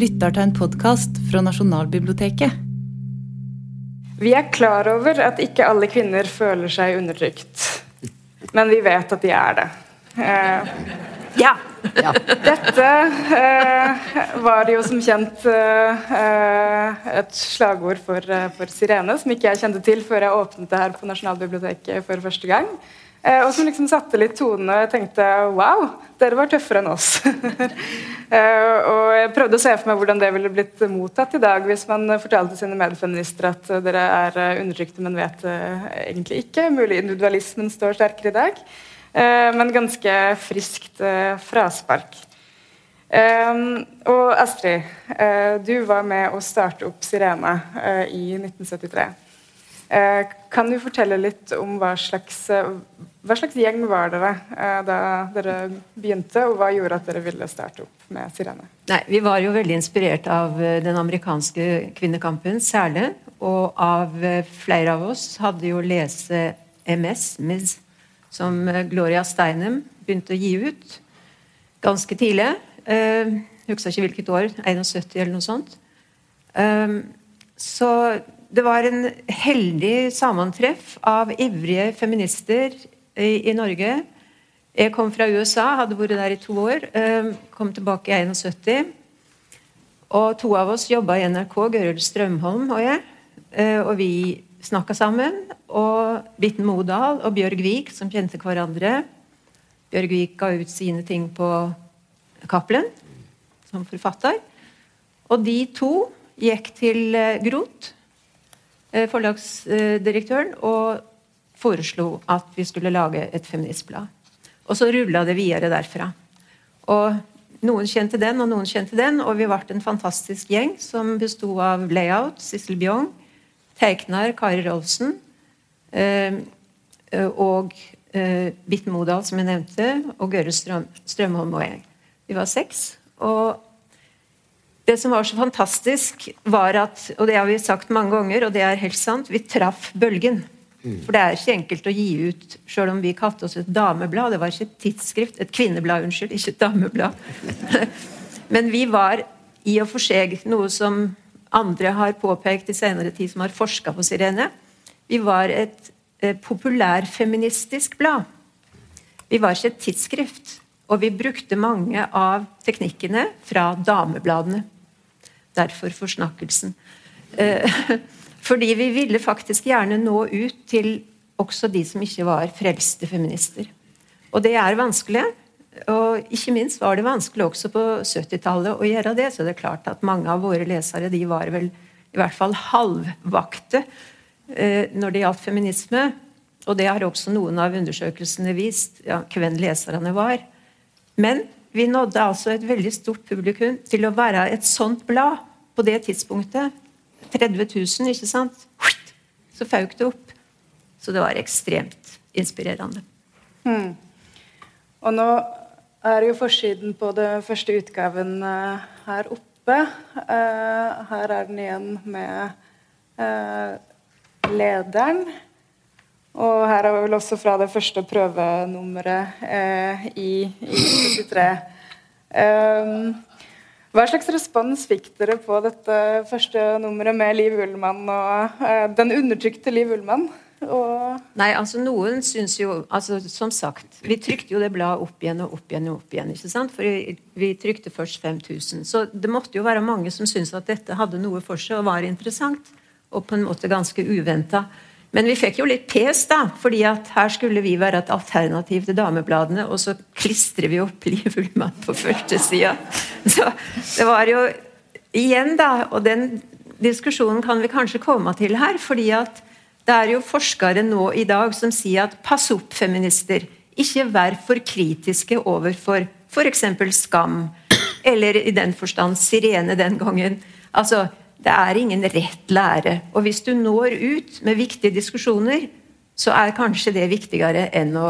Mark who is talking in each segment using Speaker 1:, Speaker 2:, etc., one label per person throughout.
Speaker 1: lytter til en podkast fra Nasjonalbiblioteket.
Speaker 2: Vi er klar over at ikke alle kvinner føler seg undertrykt. Men vi vet at de er det. Eh, ja. ja. Dette eh, var jo som kjent eh, et slagord for, eh, for, Sirene, som ikke jeg kjente til før jeg åpnet det her på Nasjonalbiblioteket for første gang. Eh, og som liksom satte litt tonen, og jeg tenkte wow, dere var tøffere enn oss. eh, og jeg prøvde å se for meg hvordan det ville blitt mottatt i dag hvis man fortalte sine medfeminister at dere er eh, undertrykte, men vet uh, egentlig ikke. Mulig individualismen står sterkere i dag. Men ganske friskt fraspark. og Astrid, du var med å starte opp Sirene i 1973. Eh, kan du fortelle litt om hva slags, eh, hva slags gjeng var dere eh, da dere begynte, og hva gjorde at dere ville starte opp med Sirene?
Speaker 3: Nei, Vi var jo veldig inspirert av den amerikanske kvinnekampen særlig. Og av flere av oss hadde jo lese MS, MIS, som Gloria Steinem begynte å gi ut ganske tidlig. Jeg husker ikke hvilket år. 71 eller noe sånt. Så det var en heldig sammentreff av ivrige feminister i, i, Norge. Jeg kom fra USA, hadde vært der i to år. Eh, kom tilbake i 71. Og to av oss jobba i NRK, Gøril Strømholm og jeg. Eh, og vi snakka sammen. Og Bitten Modal og Bjørg Vik, som kjente hverandre. Bjørg Vik ga ut sine ting på Cappelen som forfatter. Og de to gikk til eh, Grot forlagsdirektøren og foreslo at vi skulle lage et feministblad. Og så rulla det videre derfra. Og noen kjente den, og noen kjente den, og vi ble en fantastisk gjeng som besto av layout, Sissel Bjong, Teiknar, Kari Rolfsen eh, og eh, Bitten Modal, som jeg nevnte, og Gøre Strøm, Strømholm og jeg. Vi var seks. Og det som var så fantastisk, var at Og det har vi sagt mange ganger, og det er helt sant. Vi traff bølgen. Mm. For det er ikke enkelt å gi ut, sjøl om vi kalte oss et dameblad. Det var ikke et tidsskrift. Et kvinneblad, unnskyld. Ikke et dameblad. Men vi var i og for seg noe som andre har påpekt i senere tid, som har forska på Sirene. Vi var et eh, populærfeministisk blad. Vi var ikke et tidsskrift. Og vi brukte mange av teknikkene fra damebladene. Derfor forsnakkelsen. Eh, fordi vi ville faktisk gjerne nå ut til også de som ikke var frelste feminister. Og det er vanskelig. Og ikke minst var det vanskelig også på 70-tallet å gjøre det. Så det er klart at mange av våre lesere de var vel i hvert fall halvvakte eh, når det gjaldt feminisme. Og det har også noen av undersøkelsene vist, ja, hvem leserne var. Men vi nådde altså et veldig stort publikum til å være et sånt blad på det tidspunktet. 30 000, ikke sant? Så fauk det opp. Så det var ekstremt inspirerende.
Speaker 2: Hmm. Og nå er jo forsiden på den første utgaven uh, her oppe. Uh, her er den igjen med uh, lederen. Og her er vi vel også fra det første prøvenummeret eh, i, i 73. Um, hva slags respons fikk dere på dette første nummeret med Liv Ullmann og uh, den undertrykte Liv Ullmann? Og
Speaker 3: Nei, altså noen syns jo altså Som sagt, vi trykte jo det bladet opp igjen og opp igjen og opp igjen. ikke sant? For vi trykte først 5000. Så det måtte jo være mange som syntes at dette hadde noe for seg og var interessant. Og på en måte ganske uventa. Men vi fikk jo litt pes, da, fordi at her skulle vi være et alternativ til damebladene, og så klistrer vi opp Liv Ullmann på første sida. Så det var jo igjen, da, og den diskusjonen kan vi kanskje komme til her, fordi at det er jo forskere nå i dag som sier at pass opp, feminister. Ikke vær for kritiske overfor f.eks. Skam, eller i den forstand Sirene den gangen. Altså, det er ingen rett lære. Og hvis du når ut med viktige diskusjoner, så er kanskje det viktigere enn å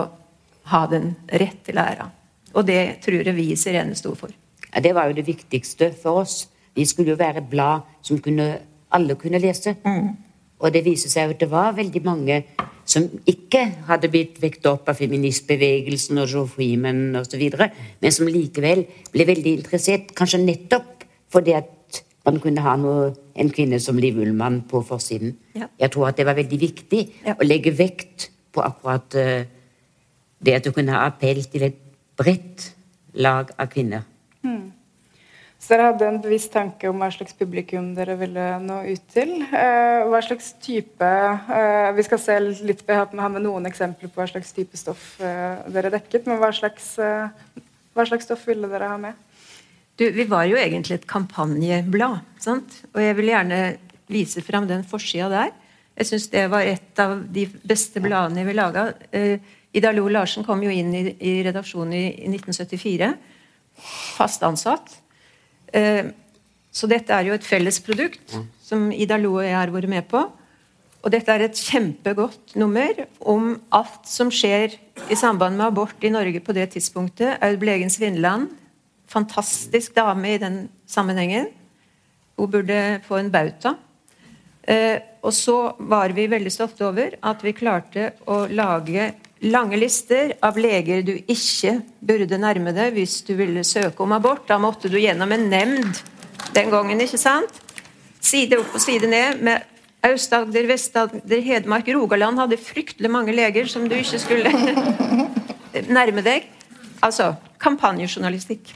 Speaker 3: ha den rette læra. Og det tror jeg vi i Sirene sto for.
Speaker 4: Ja, det var jo det viktigste for oss. Vi skulle jo være et blad som kunne, alle kunne lese. Mm. Og det viser seg at det var veldig mange som ikke hadde blitt vekt opp av feministbevegelsen og Joe Freeman osv., men som likevel ble veldig interessert, kanskje nettopp fordi at man kunne ha noe, en kvinne som Liv Ullmann på forsiden.
Speaker 3: Ja.
Speaker 4: Jeg tror at det var veldig viktig
Speaker 3: Ja.
Speaker 4: å legge vekt på akkurat uh, det at du kunne ha appell til et bredt lag av kvinner.
Speaker 2: Så dere hadde en bevisst tanke om hva slags publikum dere ville nå ut til. Eh, hva slags type eh, Vi skal se litt ha med noen eksempler på hva slags type stoff eh, dere dekket, men hva slags, eh, hva slags stoff ville dere ha med?
Speaker 3: Du, vi var jo egentlig et kampanjeblad, sant? og jeg vil gjerne vise fram den forsida der. Jeg syns det var et av de beste bladene vi laga. Eh, Ida Lo Larsen kom jo inn i, i redaksjonen i, i 1974. Fast ansatt. Eh, så dette er jo et felles produkt som Ida Lo og jeg har vært med på. Og dette er et kjempegodt nummer om alt som skjer i samband med abort i Norge på det tidspunktet. Aud Blegen Svindland, fantastisk dame i den sammenhengen. Hun burde få en bauta. Eh, og så var vi veldig stolte over at vi klarte å lage lange lister av leger du ikke burde nærme deg hvis du ville søke om abort. Da måtte du gjennom en nemnd den gangen, ikke sant? Side opp og side ned med Aust-Agder, Vest-Agder, Hedmark, Rogaland hadde fryktelig mange leger som du ikke skulle nærme deg. Altså kampanjejournalistikk.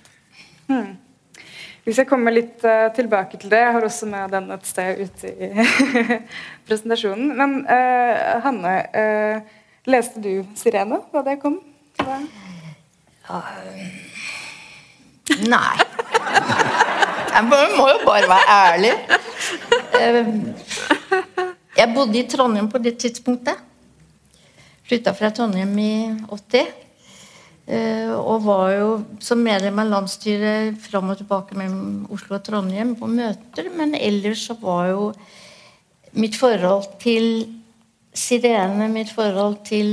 Speaker 2: Vi jeg kommer litt uh, tilbake til det. Jeg har også med den et sted ute i presentasjonen. Men uh, Hanne, uh, leste du 'Sirene' da det kom? Hva?
Speaker 5: Nei. Jeg må må jo bare være ærlig. Jeg bodde i Trondheim på det tidspunktet. Flytta fra Trondheim i 80. eh, Og var jo som medlem av landsstyret fram og tilbake mellom Oslo og Trondheim på møter. Men ellers så var jo mitt forhold til Sirene, mitt forhold til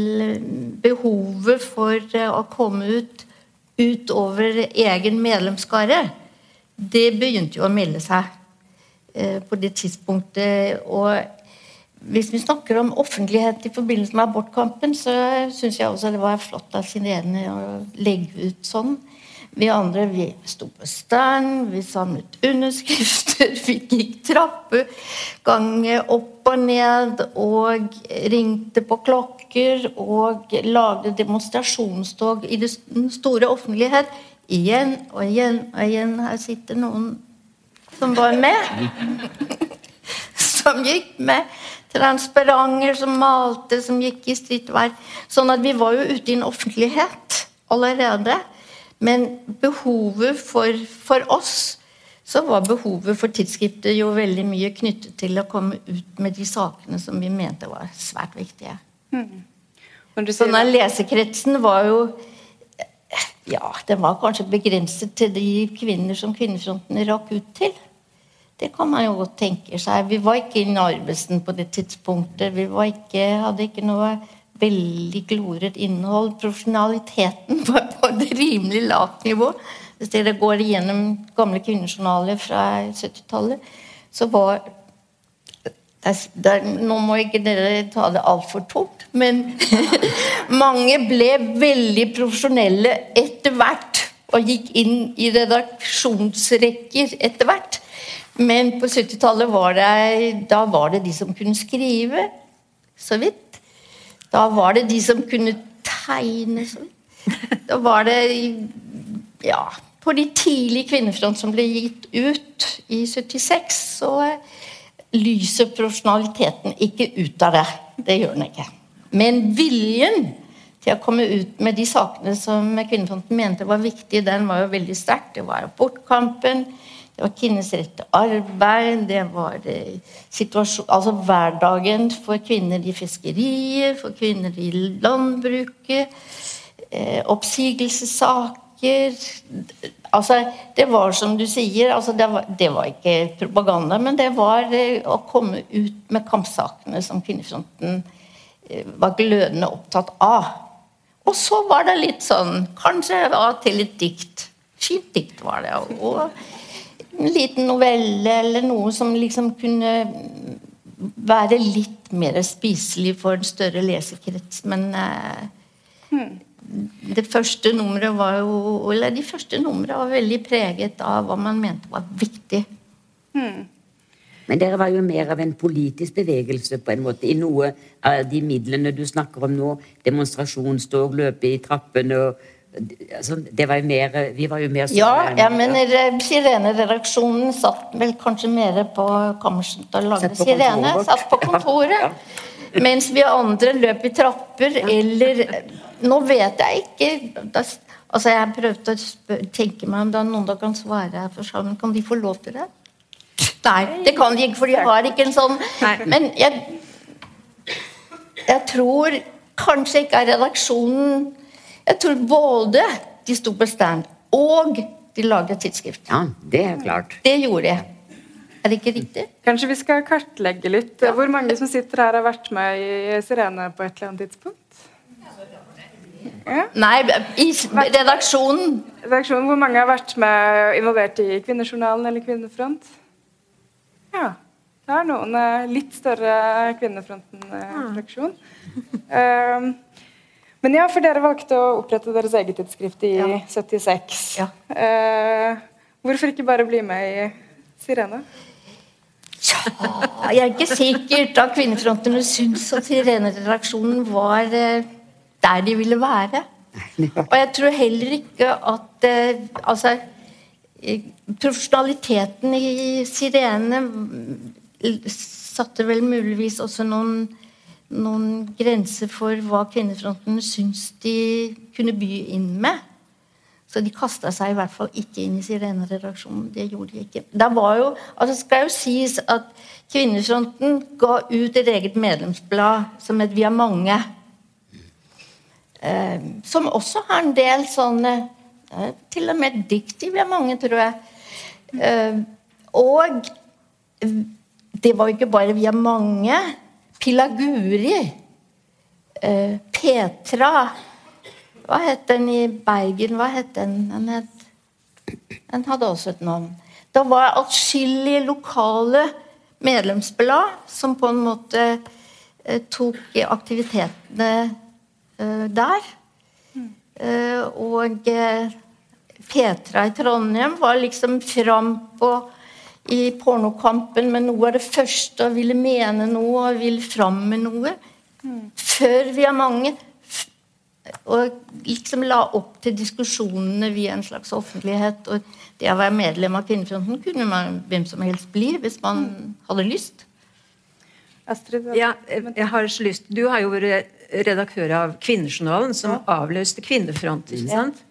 Speaker 5: behovet for eh, å komme ut utover egen medlemskare, det begynte jo å melde seg eh, på det tidspunktet. Og hvis vi snakker om offentlighet i forbindelse med abortkampen, så syns jeg også det var flott av Sirene å legge ut sånn. Vi andre vi sto på stand, vi samlet underskrifter, vi gikk trappeganger opp og ned og ringte på klokker og lagde demonstrasjonstog i den store offentlighet. Igjen og igjen og igjen. Her sitter noen som var med. Som gikk med transparenter, som malte, som gikk i strittvær. Sånn at vi var jo ute i en offentlighet allerede. Men behovet for, for oss så var behovet for tidsskriftet jo veldig mye knyttet til å komme ut med de sakene som vi mente var svært viktige.
Speaker 2: Mm.
Speaker 5: Så
Speaker 2: sier
Speaker 5: den lesekretsen var jo Ja, den var kanskje begrenset til de kvinner som Kvinnefronten rakk ut til. Det kan man jo godt tenke seg. Vi var ikke i Narvesen på det tidspunktet. Vi ikke, hadde ikke noe veldig gloret innhold. Profesjonaliteten var på et rimelig lavt nivå. Hvis dere går igjennom gamle kvinnejournaler fra 70-tallet, så var der, der, nå må ikke dere ta det altfor tungt, men mange ble veldig profesjonelle etter hvert. Og gikk inn i redaksjonsrekker etter hvert. Men på 70-tallet var det, da var det de som kunne skrive, så vidt. Da var det de som kunne tegne, så vidt. Da var det Ja, på de tidlige kvinnefront som ble gitt ut i 76, så lyser profesjonaliteten ikke ut av det. Det gjør den ikke. Men viljen til å komme ut med de sakene som Kvinnefronten mente var viktige, den var jo veldig sterk. Det var abortkampen, det var kvinners rett til arbeid, det var eh, altså hverdagen for kvinner i fiskeriet, for kvinner i landbruket, eh, oppsigelsessaker altså, Det var som du sier, altså, det, var, det var ikke propaganda, men det var eh, å komme ut med kampsakene som Kvinnefronten eh, var glødende opptatt av. Og så var det litt sånn Kanskje av og til et dikt. Fint dikt var det. Og en liten novelle eller noe som liksom kunne være litt mer spiselig for en større lesekrets. Men eh, det første nummeret var jo Eller de første numrene var veldig preget av hva man mente var viktig.
Speaker 4: Men dere var jo mer av en politisk bevegelse på en måte, i noe av de midlene du snakker om nå. Demonstrasjonstog, løpe i trappene og altså, Det var jo mer Vi var jo mer sånn
Speaker 5: Ja, jeg mener Sirene-redaksjonen satt vel kanskje mer på kammersen til
Speaker 4: å lage
Speaker 5: sirene.
Speaker 4: kontoret.
Speaker 5: Satt på kontoret. Mens vi andre løp i trapper, eller Nå vet jeg ikke da, Altså, Jeg prøvde å spør, tenke meg om det er noen som kan svare her for sammen. Kan de få lov til det? Nei, det kan de ikke, for de har ikke en sånn Men jeg, jeg tror kanskje ikke er redaksjonen Jeg tror både de sto på stand, og de laget tidsskrift.
Speaker 4: Ja, det er klart.
Speaker 5: Det gjorde de. Er det ikke riktig?
Speaker 2: Kanskje vi skal kartlegge litt. Hvor mange som sitter her, har vært med i Sirene på et eller annet tidspunkt? Ja.
Speaker 5: Nei, i redaksjonen
Speaker 2: Redaksjonen, Hvor mange har vært med involvert i Kvinnejournalen eller Kvinnefront? Ja. Det er noen eh, litt større Kvinnefronten-fraksjon. Um, men ja, for dere valgte å opprette deres eget tidsskrift i
Speaker 5: Ja.
Speaker 2: 76.
Speaker 5: Ja.
Speaker 2: Eh, hvorfor ikke bare bli med i Sirene?
Speaker 5: Ja, jeg er ikke sikkert at kvinnefrontene syns at Sirene-redaksjonen var eh, der de ville være. Og jeg tror heller ikke at eh, Altså Profesjonaliteten i Sirene mm, satte vel muligvis også noen, noen grenser for hva kvinnefrontene syns de kunne by inn med. Så de kasta seg i hvert fall ikke inn i Sirene-redaksjonen. Det gjorde de ikke. Det jo, altså skal jo sies at Kvinnefronten ga ut et eget medlemsblad som het Vi er mange. Eh, som også har en del sånne eh, Til og med dikt i Vi er mange, tror jeg. Eh, og eh, det var jo ikke bare Vi er mange. Pilaguri. Eh, Petra hva het den i Bergen? Hva het den? Den, het, den hadde også et navn. Det var atskillige lokale medlemsblad som på en måte eh, tok aktivitetene eh, der. Og Petra i Trondheim var liksom fram på i pornokampen med noe av det første og ville mene noe og ville fram med noe. Før vi er mange og liksom la opp til diskusjonene via en slags offentlighet. Og det å være medlem av Kvinnefronten kunne man hvem som helst bli hvis man hadde lyst.
Speaker 2: Astrid?
Speaker 3: Ja, jeg har så lyst Du har jo vært redaktør av Kvinnejournalen, som avløste Kvinnefront. ikke sant?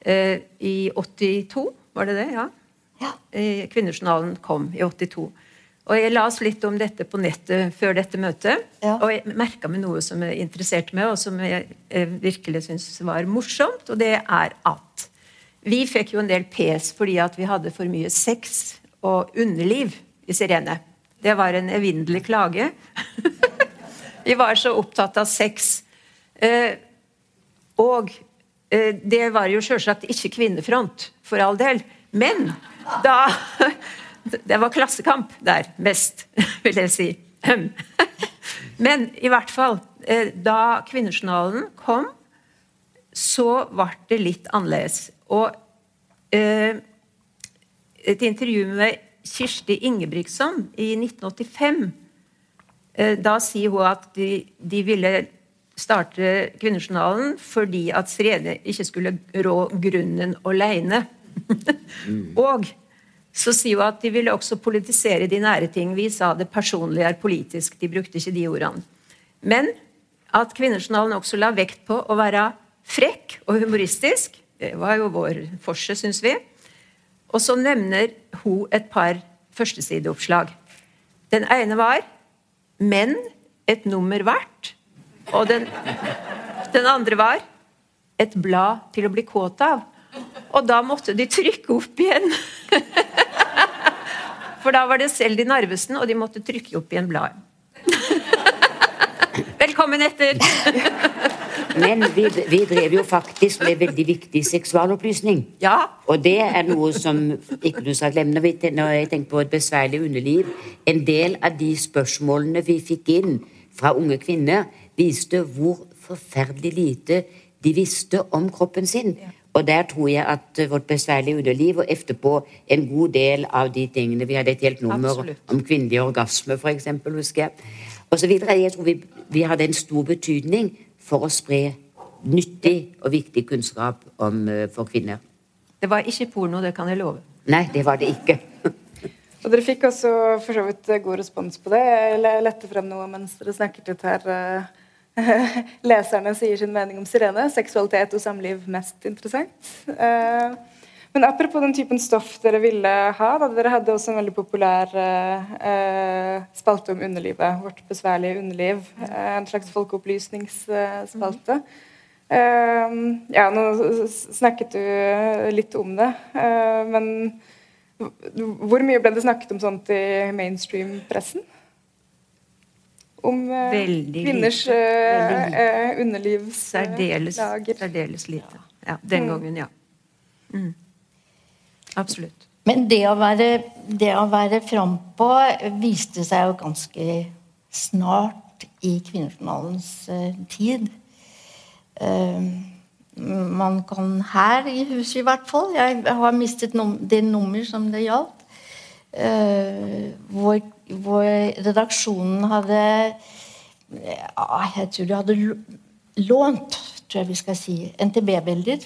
Speaker 3: Eh, I 82, var det det? Ja.
Speaker 5: Ja.
Speaker 3: Kvinnejournalen kom i 82. Og jeg las litt om dette på nettet før dette møtet.
Speaker 5: Ja.
Speaker 3: Og jeg merka meg noe som jeg interesserte meg, og som jeg eh, virkelig syns var morsomt. Og det er at vi fikk jo en del pes fordi at vi hadde for mye sex og underliv i Sirene. Det var en evinnelig klage. vi var så opptatt av sex. Eh, og eh, det var jo selvsagt ikke kvinnefront, for all del. Men da Det var klassekamp der mest, vil jeg si. Men i hvert fall, eh, da Kvinnejournalen kom, så ble det litt annerledes. Og eh, et intervju med Kirsti Ingebrigtsson i 1985 eh, Da sier hun at de, de ville starte Kvinnejournalen fordi at Sirene ikke skulle rå grunnen Og så sier hun at de ville også politisere de nære ting. Vi sa det personlige er politisk. De brukte ikke de ordene. Men at Kvinnejournalen også la vekt på å være frekk og humoristisk. Det var jo vår forse, syns vi. Og så nevner hun et par førstesideoppslag. Den ene var 'Menn et nummer verdt'. Og den, den andre var 'Et blad til å bli kåt av'. Og da måtte de trykke opp igjen. For da var det selv de Narvesen, og de måtte trykke opp igjen bladet. Velkommen etter!
Speaker 4: Men vi, vi drev jo faktisk med veldig viktig seksualopplysning.
Speaker 3: Ja.
Speaker 4: Og det er noe som ikke du skal glemme når, vi, når jeg tenker på et besværlig underliv. En del av de spørsmålene vi fikk inn fra unge kvinner, viste hvor forferdelig lite de visste om kroppen sin. Og der tror jeg at eh, vårt besværlige underliv, og etterpå en god del av de tingene Vi hadde et helt nummer
Speaker 3: Absolutt.
Speaker 4: om kvinnelig orgasme, for eksempel, husker jeg. Og så videre. Jeg tror vi, vi hadde en stor betydning for å spre nyttig og viktig kunnskap om, eh, for kvinner.
Speaker 3: Det var ikke porno, det kan jeg love.
Speaker 4: Nei, det var det ikke.
Speaker 2: Og dere fikk også for så vidt god respons på det. Jeg lette frem noe mens dere snakket litt her. Leserne sier sin mening om sirene. Seksualitet og samliv mest interessant. Eh, Men apropos den typen stoff dere ville ha, da dere hadde også en veldig populær eh, eh, spalte om underlivet. Vårt besværlige underliv. En slags folkeopplysningsspalte. Ja, nå snakket du litt om det, men hvor mye ble det snakket om sånt i mainstream-pressen? Om eh,
Speaker 3: Veldig
Speaker 2: kvinners
Speaker 3: uh,
Speaker 2: eh, eh, underlivslager.
Speaker 3: særdeles lite. Ja, den gangen, ja. Mm. Absolutt.
Speaker 5: Men det å være, det å være frampå viste seg jo ganske snart i Kvinnejournalens uh, tid. Uh, man kan her i huset i hvert fall Jeg har mistet num det nummer som det gjaldt. Uh, hvor, hvor redaksjonen hadde ja, Jeg tror de hadde lånt, tror jeg vi skal si, NTB-bilder.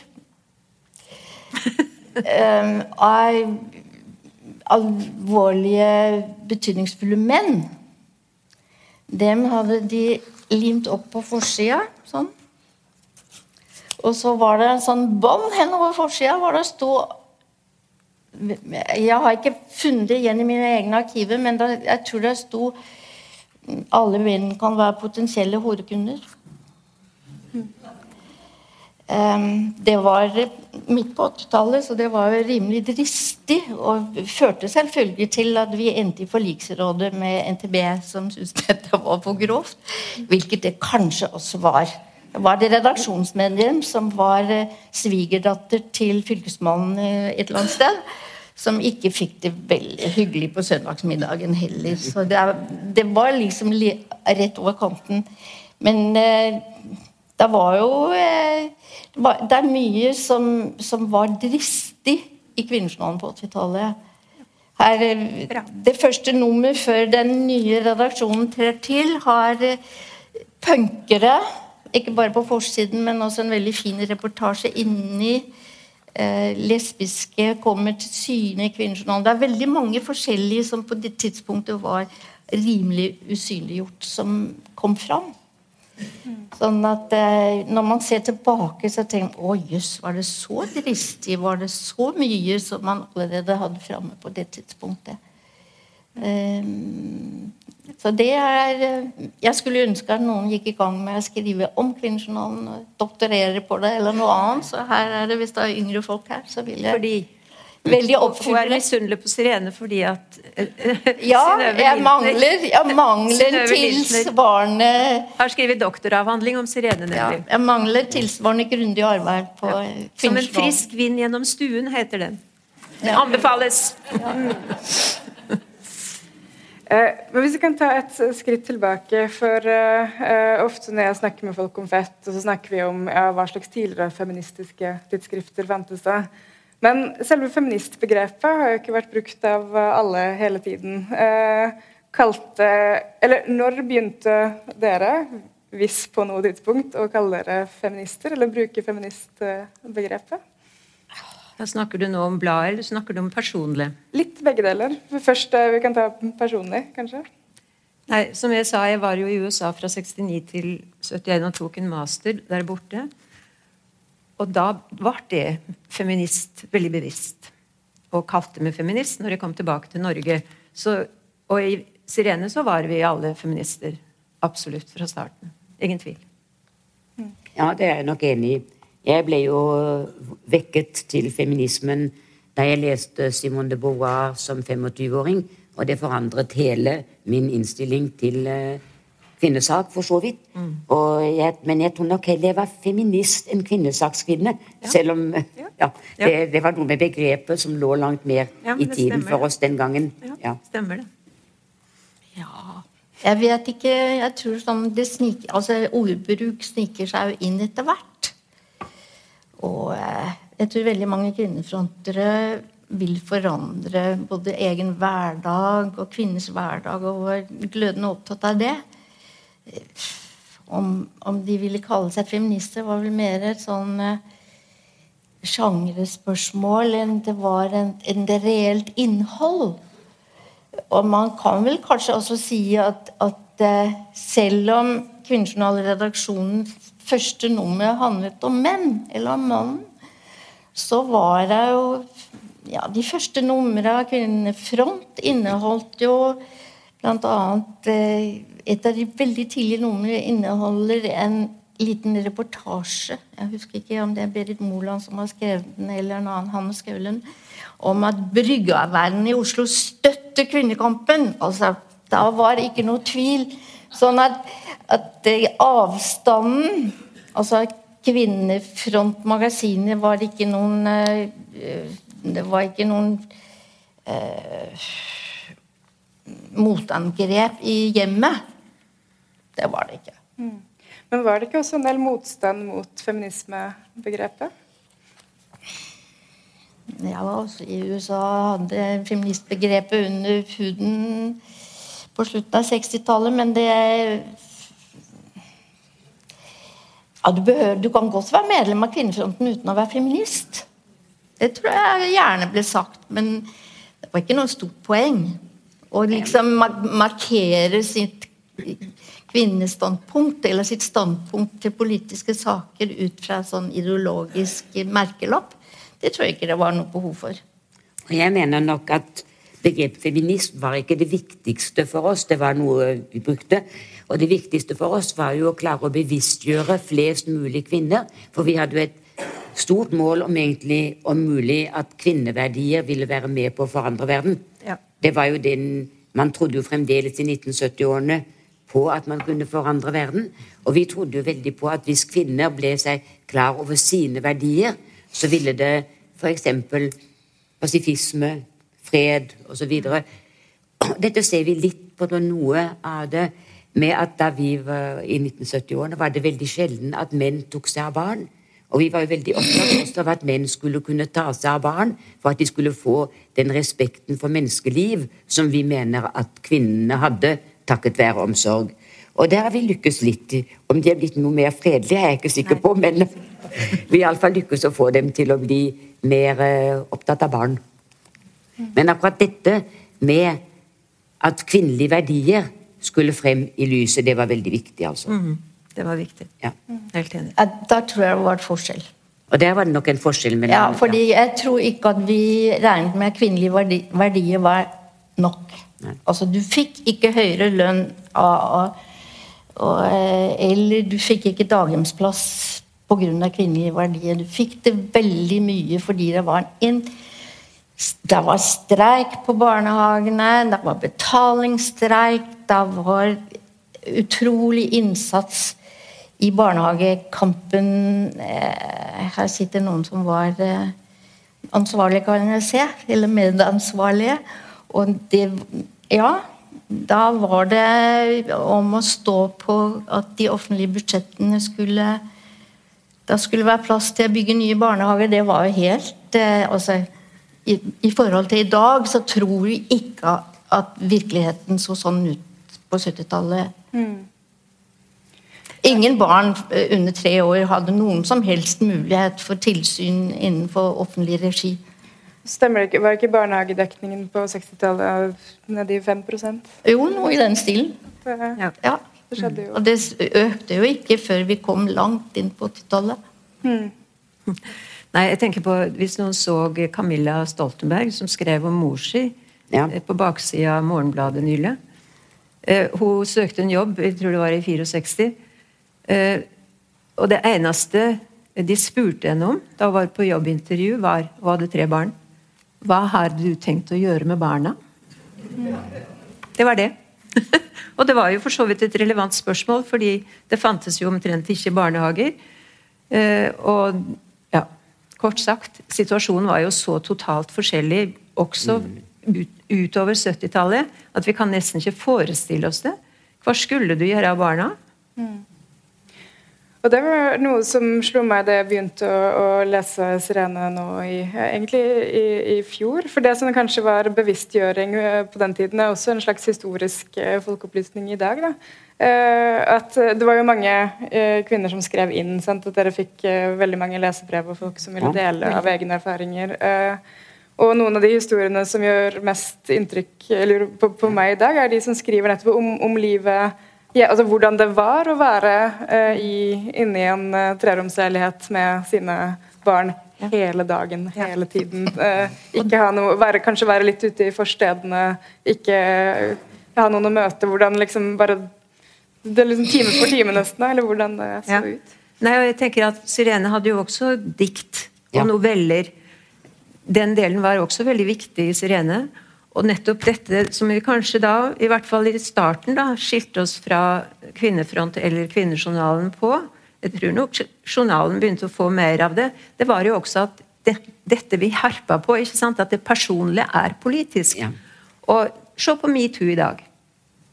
Speaker 5: um, av alvorlige, betydningsfulle menn. Dem hadde de limt opp på forsida, sånn. Og så var det en sånn bånd henover forsida hvor det sto Jeg har ikke funnet det igjen i mine egne arkiver, men da, jeg tror det sto alle menn kan være potensielle horekunder. Ehm, Det var midt på 80-tallet, så det var rimelig dristig. Og førte selvfølgelig til at vi endte i forliksrådet med NTB, som syntes dette var for grovt. Hvilket det kanskje også var. Var det redaksjonsmedlem som var eh, svigerdatter til fylkesmannen eh, et eller annet sted. Som ikke fikk det veldig hyggelig på søndagsmiddagen heller. Så det, er, det var liksom li- rett over kanten. Men eh, det var jo eh, det, var, det er mye som, som var dristig i Kvinnejournalen på 80-tallet. Her, eh, Det første nummer før den nye redaksjonen trer til, har punkere Ikke bare på forsiden, men også en veldig fin reportasje inni. Eh, lesbiske kommer til syne i Kvinnejournalen. Det er veldig mange forskjellige som på det tidspunktet var rimelig usynliggjort, som kom fram. Sånn at eh, Når man ser tilbake, så tenker man å jøss, var det så dristig? Var det så mye som man allerede hadde framme på det tidspunktet? Ehm, så det er eh, Jeg skulle ønske at noen gikk i gang med å skrive om Kvinnejournalen og doktorere på det, eller noe annet. Så her er det, hvis det er yngre folk her, så vil jeg
Speaker 3: Fordi
Speaker 5: veldig
Speaker 3: hun er misunnelig på Sirene fordi at eh,
Speaker 5: Ja, jeg mangler, jeg mangler tilsvarende
Speaker 3: har skrevet doktoravhandling om Sirene,
Speaker 5: ja. Jeg mangler tilsvarende grundig arbeid på
Speaker 3: Som en frisk vind gjennom stuen, heter den. Det anbefales.
Speaker 2: Eh, men hvis vi kan ta et eh, skritt tilbake, for eh, eh, ofte når jeg snakker med folk om fett, så snakker vi om ja, hva slags tidligere feministiske tidsskrifter fantes det. Men selve feministbegrepet har jo ikke vært brukt av eh, alle hele tiden. Eh, kalte Eller når begynte dere, hvis på noe tidspunkt, å kalle dere feminister, eller bruke feministbegrepet?
Speaker 3: Da snakker du nå om bladet, eller snakker du om personlig?
Speaker 2: Litt begge deler. Først, eh, Vi kan ta personlig, kanskje.
Speaker 3: Nei, som jeg sa, jeg var jo i USA fra 69 til 71 og tok en master der borte. Og da var det feminist veldig bevisst. Og kalte meg feminist når jeg kom tilbake til Norge. Så, og i Sirene så var vi alle feminister. Absolutt fra starten. Ingen tvil.
Speaker 4: Ja, det er jeg nok enig i. Jeg ble jo vekket til feminismen da jeg leste Simone de Beauvoir som 25-åring, og det forandret hele min innstilling til eh, kvinnesak, for så vidt. Og jeg, men jeg tror nok heller jeg var feminist enn kvinnesakskvinne, selv om ja, det, det var noe med begrepet som lå langt mer
Speaker 3: Ja,
Speaker 4: i tiden
Speaker 3: stemmer.
Speaker 4: for oss den gangen. Ja.
Speaker 3: Stemmer det.
Speaker 5: Ja, jeg vet ikke Jeg tror sånn det sniker, altså ordbruk sniker seg jo inn etter hvert. Og eh, Jeg tror veldig mange kvinnefrontere vil forandre både egen hverdag og kvinners hverdag, og var glødende opptatt av det. Om, om de ville kalle seg feminister, var vel mer et sånn eh, sjangerspørsmål enn det var en, en reelt innhold. Og man kan vel kanskje også si at, at eh, selv om Kvinnejournalredaksjonens første nummer handlet om menn, eller om mannen, så var det jo ja, De første numrene av Kvinnefront inneholdt jo bl.a. Eh, et av de veldig tidlige numrene inneholder en liten reportasje. Jeg husker ikke om det er Berit Moland som har skrevet den, eller en annen Hanne Skaulen. Om at bryggearbeiderne i Oslo støtter kvinnekampen. Altså, da var det ikke noe tvil. Sånn at, at avstanden Altså Kvinnefrontmagasinet var ikke noen uh, det var ikke noen eh, motangrep i hjemmet. Det var det ikke. Mm.
Speaker 2: Men var det ikke også en del motstand mot feminismebegrepet?
Speaker 5: Ja, altså i USA hadde feministbegrepet under huden på slutten av 60-tallet, men det ja, du, behøver, du, kan godt være medlem av Kvinnefronten uten å være feminist. Det tror jeg gjerne ble sagt, men det var ikke noe stort poeng. Å liksom markere sitt kvinnestandpunkt, eller sitt standpunkt til politiske saker ut fra sånn ideologisk merkelapp, det tror jeg ikke det var noe behov for.
Speaker 4: Og jeg mener nok at begrepet feminist var ikke det viktigste for oss. Det var noe vi brukte. Og det viktigste for oss var jo å klare å bevisstgjøre flest mulig kvinner. For vi hadde jo et stort mål om egentlig om mulig at kvinneverdier ville være med på å forandre verden. Ja. Det var jo den Man trodde jo fremdeles i 1970-årene på at man kunne forandre verden. Og vi trodde jo veldig på at hvis kvinner ble seg klar over sine verdier, så ville det f.eks. pasifisme, fred osv. Dette ser vi litt på noe av det med at da vi var i 1970-årene, var det veldig sjelden at menn tok seg av barn. Og vi var jo veldig opptatt av at menn skulle kunne ta seg av barn, for at de skulle få den respekten for menneskeliv som vi mener at kvinnene hadde takket være omsorg. Og der har vi lykkes litt. Om de er blitt noe mer fredelige, er jeg ikke sikker på, men vi har iallfall lykkes å få dem til å bli mer uh, opptatt av barn. Men akkurat dette med at kvinnelige verdier skulle frem i lyset, det var veldig viktig, altså. Mm.
Speaker 3: Det var viktig. Ja. Helt enig.
Speaker 5: Da tror jeg det var et forskjell.
Speaker 4: Og der var det nok en forskjell mellom
Speaker 5: Ja, fordi jeg tror ikke at vi regnet med at kvinnelige verdi, verdier var nok. Nei. Altså, du fikk ikke høyere lønn av, eh, Eller du fikk ikke daghjemsplass pga. kvinnelige verdier. Du fikk det veldig mye fordi det var en det var streik på barnehagene, det var betalingsstreik, det var utrolig innsats i barnehagekampen eh, Her sitter noen som var eh, ansvarlige, kan jeg se. Eller medansvarlige. Og det Ja, da var det om å stå på at de offentlige budsjettene skulle Da skulle være plass til å bygge nye barnehager. Det var jo helt eh, altså, i, i, forhold til i dag så tror vi ikke at virkeligheten så sånn ut på 70-tallet. Mm. Ingen barn eh, under tre år hadde noen som helst mulighet for tilsyn innenfor offentlig regi.
Speaker 2: Stemmer det ikke? Var ikke barnehagedekningen på 60-tallet nede i 5%
Speaker 5: Jo, noe i den stilen. Ja. ja. Det skjedde jo. Og det økte jo ikke før vi kom langt inn på 80-tallet. Hmm.
Speaker 3: Nei, jeg tenker på Hvis noen så Camilla Stoltenberg, som skrev om mor si ja. Eh, på baksida av Morgenbladet nylig. Eh, hun søkte en jobb, jeg tror det var i 64 Eh, og det eneste de spurte henne om da hun var på jobbintervju, var Hun hadde tre barn. Hva har du tenkt å gjøre med barna? Det var det. og det var jo for så vidt et relevant spørsmål, fordi det fantes jo omtrent ikke barnehager. Eh, og kort sagt, situasjonen var jo så totalt forskjellig også ut, utover 70-tallet at vi kan nesten ikke forestille oss det. Hva skulle du gjøre av barna? Mm.
Speaker 2: Og det var noe som slo meg da jeg begynte å, å lese 'Sirene' nå i, egentlig i, i, fjor. For det som kanskje var bevisstgjøring eh, på den tiden, er også en slags historisk eh, folkeopplysning i dag. da. Uh, at Det var jo mange uh, kvinner som skrev inn. Sant? At dere fikk uh, veldig mange lesebrev og folk som ville dele av egne erfaringer. og noen av de historiene som gjør mest inntrykk på, på, meg i dag, er de som skriver nettopp om, om livet ja, altså Hvordan det var å være i, inne i en treromsleilighet med sine barn hele dagen, hele tiden. ha noe, være, Kanskje være litt ute i forstedene, ikke ha noen å møte. Hvordan liksom bare det er liksom time for time, nesten? Eller hvordan det så ja. ut?
Speaker 3: Nei, og jeg tenker at Sirene hadde jo også dikt og ja. noveller. Den delen var også veldig viktig i Sirene. Og nettopp dette som vi kanskje da, i hvert fall i starten, da, skilte oss fra Kvinnefront eller Kvinnejournalen på Jeg tror nok journalen begynte å få mer av det. Det var jo også at det, dette vi herpa på, ikke sant? at det personlige er politisk. Ja. Og se på metoo i dag.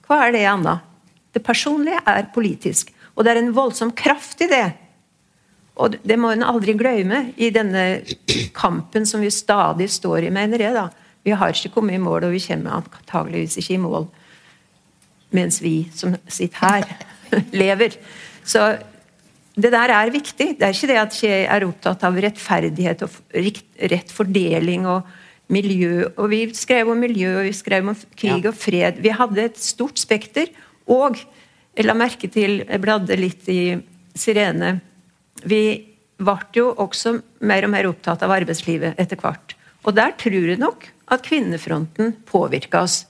Speaker 3: Hva er det, Anna? Det personlige er politisk. Og det er en voldsom kraft i det. Og det må en aldri glemme i denne kampen som vi stadig står i, mener jeg. da. Vi har ikke kommet i mål, og vi kommer antageligvis ikke i mål mens vi som sitter her, lever. Så det der er viktig. Det er ikke det at jeg er opptatt av rettferdighet og rett fordeling og miljø. Og vi skrev om miljø, og vi skrev om krig og fred. Vi hadde et stort spekter. Og jeg la merke til Jeg bladde litt i Sirene. Vi ble jo også mer og mer opptatt av arbeidslivet etter hvert. Og der tror jeg nok at kvinnefronten påvirka oss.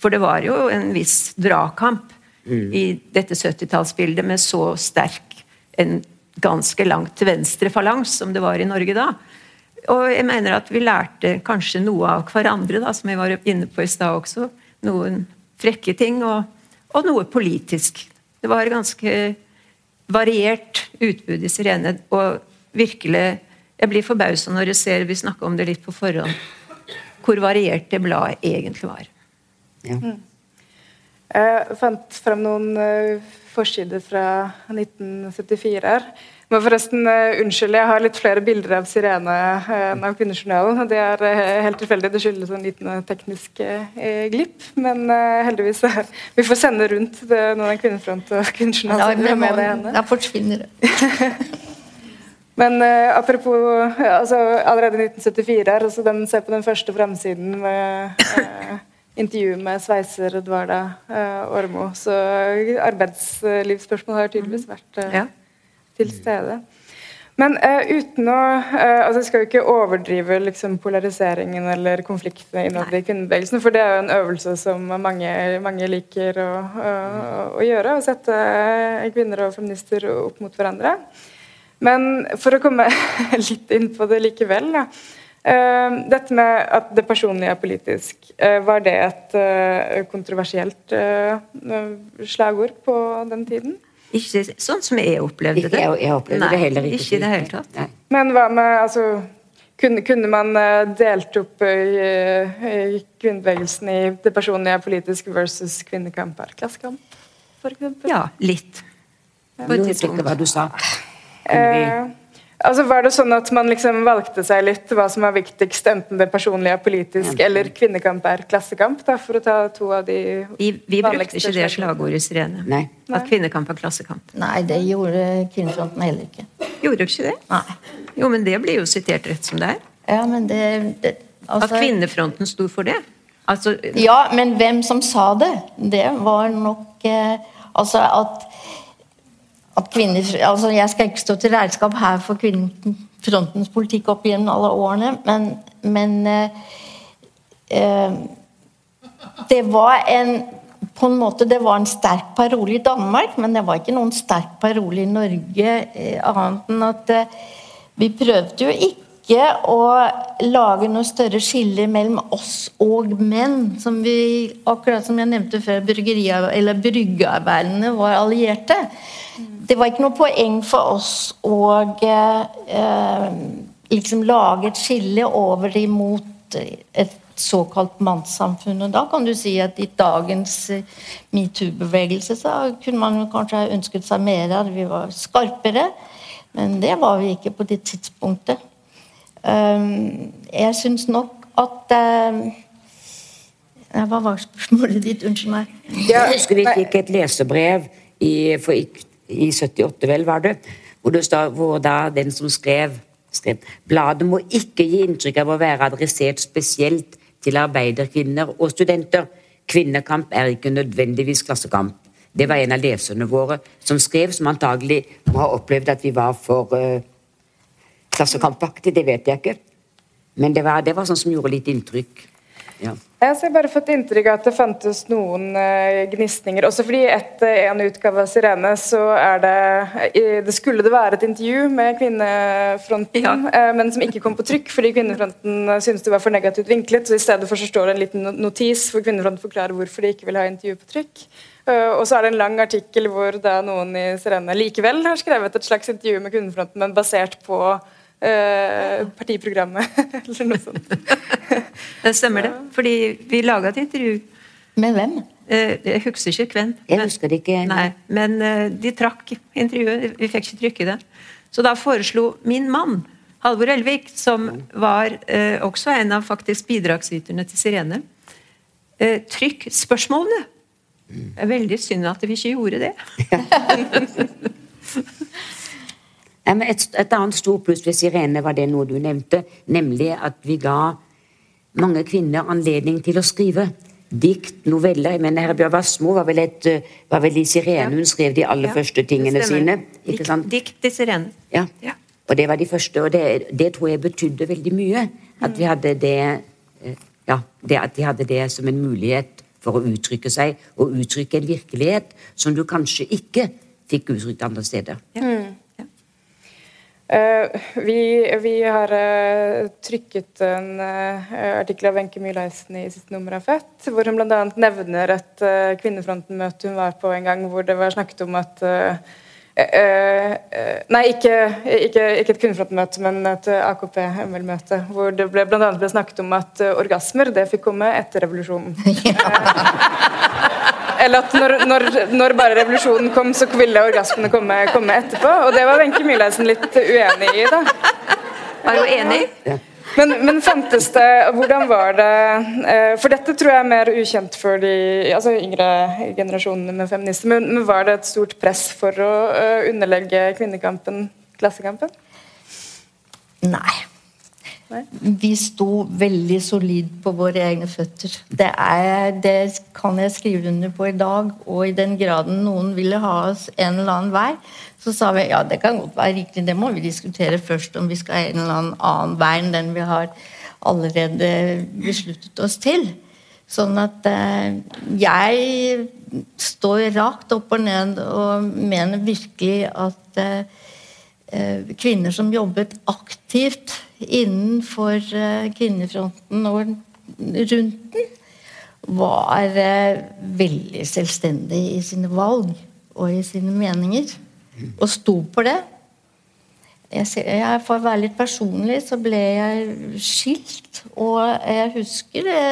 Speaker 3: For det var jo en viss dragkamp mm. i dette 70-tallsbildet med så sterk en ganske langt til venstre falangs som det var i Norge da. Og jeg mener at vi lærte kanskje noe av hverandre, da, som vi var inne på i stad også. Noen frekke ting. og og noe politisk. Det var ganske variert utbud i Sirene. Og virkelig Jeg blir forbausa når jeg ser vi snakker om det litt på forhånd, hvor variert det bladet egentlig var.
Speaker 2: Ja. Mm. Jeg fant frem noen uh, forsider fra 1974 her. Må forresten uh, unnskylde, jeg har litt flere bilder av Sirene uh, enn av Kvinnejournalen. Det er uh, helt tilfeldig, det skyldes en liten teknisk glipp. Men heldigvis Vi får sende rundt det, noen av Kvinnefront og Kvinnejournalen.
Speaker 5: Ja, med det Da forsvinner det.
Speaker 2: Men apropos altså, Allerede i 1974 altså, den ser på den første fremsiden med intervju med sveiser Edvarda Ormo. Så arbeidslivsspørsmål har tydeligvis vært ja til stede. Men uh, uten å uh, altså Jeg skal jo ikke overdrive liksom, polariseringen eller konfliktene innad i kvinnebevegelsen, for det er jo en øvelse som mange, mange liker å, å, å, gjøre. Å sette kvinner og feminister opp mot hverandre. Men for å komme litt inn på det likevel da. dette med at det personlige er politisk, var det et kontroversielt slagord på den tiden?
Speaker 3: Ikke sånn som jeg opplevde det.
Speaker 4: Jeg, jeg opplevde Nei, det heller ikke.
Speaker 3: ikke det hele tatt. Nei.
Speaker 2: Men hva med altså, kunne, kunne, man eh, delt opp i, i kvinnebevegelsen i det personlige politiske versus kvinnekamp er klassekamp, f.eks.?
Speaker 3: Ja, litt.
Speaker 4: På et tidspunkt. Hva du sa.
Speaker 2: Eh, Altså Var det sånn at man liksom valgte seg litt hva som var viktigst, enten det personlige er politisk, ja. eller kvinnekamp er klassekamp? da, For å ta to av de
Speaker 3: Vi, vi brukte ikke det slagordet, Sirene.
Speaker 4: Nei.
Speaker 3: At kvinnekamp er klassekamp.
Speaker 5: Nei, det gjorde Kvinnefronten heller ikke.
Speaker 3: Gjorde dere ikke det?
Speaker 5: Nei.
Speaker 3: Jo, men det blir jo sitert rett som det er.
Speaker 5: Ja, men det, det
Speaker 3: altså... At Kvinnefronten sto for det? Altså...
Speaker 5: Ja, men hvem som sa det? Det var nok eh, Altså at at kvinner altså Jeg skal ikke stå til regnskap her for kvinnefrontens politikk opp gjennom alle årene, men, men eh, eh, Det var en på en måte Det var en sterk parole i Danmark, men det var ikke noen sterk parole i Norge. Eh, annet enn at eh, vi prøvde jo ikke å lage noe større skille mellom oss og menn. Som vi, akkurat som jeg nevnte før, bryggearbeiderne var allierte det var ikke noe poeng for oss å eh, liksom lage et skille over imot et såkalt mannssamfunn. Og da kan du si at i dagens eh, metoo-bevegelse så kunne man kanskje ha ønsket seg mer av Vi var skarpere, men det var vi ikke på det tidspunktet. Jeg syns nok at Hva var spørsmålet ditt? Unnskyld meg.
Speaker 4: Jeg husker vi fikk et lesebrev i, for, i 78, vel, var det, hvor, det stod, hvor da den som skrev, skrev Bladet må ikke gi inntrykk av å være adressert spesielt til arbeiderkvinner og studenter. Kvinnekamp er ikke nødvendigvis klassekamp. Det var en av leserne våre som skrev, som antagelig må ha opplevd at vi var for uh, klassekampaktige. det vet jeg ikke. Men det var, det var sånn som gjorde litt inntrykk. Ja.
Speaker 2: Jeg har bare fått inntrykk av at det fantes noen uh, gnisninger. Også fordi etter en utgave av Sirene så er det uh, Det skulle det være et intervju med Kvinnefronten, ja. uh, men som ikke kom på trykk fordi Kvinnefronten syntes det var for negativt vinklet. Så i stedet for så står det en liten notis hvor Kvinnefronten forklarer hvorfor de ikke vil ha intervju på trykk. og så er det en lang artikkel hvor da noen i Sirene likevel har skrevet et slags intervju med Kvinnefronten, men basert på Uh, partiprogrammet, eller noe sånt.
Speaker 3: det stemmer det. Fordi vi laga et intervju.
Speaker 5: Med hvem?
Speaker 3: Uh, jeg husker ikke hvem.
Speaker 4: Jeg husker det ikke.
Speaker 3: Nei, men uh, de trakk intervjuet. Vi fikk ikke trykke det. Så da foreslo min mann, Halvor Elvik, som var også en av faktisk bidragsyterne til Sirene, trykk spørsmålene. Det er veldig synd at vi ikke gjorde det.
Speaker 4: Et, et annet stort pluss ved Sirene var det noe du nevnte, nemlig at vi ga mange kvinner anledning til å skrive. Dikt, noveller. Jeg mener Bjørn Wassmo var var vel i Sirene hun skrev de aller ja, første tingene sine.
Speaker 3: ikke sant? Dikt i Sirene.
Speaker 4: Ja. ja. Og det var de første, og det, det tror jeg betydde veldig mye. At vi hadde det Ja, det at de hadde det som en mulighet for å uttrykke seg, og uttrykke en virkelighet som du kanskje ikke fikk uttrykt andre steder. Ja. Mm.
Speaker 2: Uh, vi, vi, har uh, trykket en uh, artikkel av Wenche Myhleisen i siste nummer av Fett, hvor hun bl.a. nevner et Kvinnefronten-møte hun var på en gang, hvor det var snakket om at Nei, ikke, ikke, ikke et Kvinnefronten-møte, men et AKP-ML-møte. Hvor det ble, annet ble snakket om at orgasmer det fikk komme etter revolusjonen. Eller at når, når, når, bare revolusjonen kom, så ville orgasmene komme, komme etterpå. Og det var Wenche Myhleisen litt uenig i, da.
Speaker 3: Var hun enig?
Speaker 2: Men, men, fantes det Hvordan var det eh, For dette tror jeg er mer ukjent for de altså yngre generasjonene med feminister. Men, men var det et stort press for å uh, underlegge kvinnekampen klassekampen?
Speaker 5: Nei. Vi sto veldig solid på våre egne føtter. Det, er, det, kan jeg skrive under på i dag. Og i den graden noen ville ha oss en eller annen vei, så sa vi ja, det kan godt være riktig, det må vi diskutere først, om vi skal ha en eller annen vei enn den vi har allerede besluttet oss til. Sånn at eh, jeg står rakt opp og ned og mener virkelig at eh, kvinner som jobbet aktivt innenfor eh, kvinnefronten og rundt den, var eh, veldig selvstendige i sine valg og i sine meninger. Og sto på det. Jeg, jeg, for å være litt personlig, så ble jeg skilt. Og jeg husker det,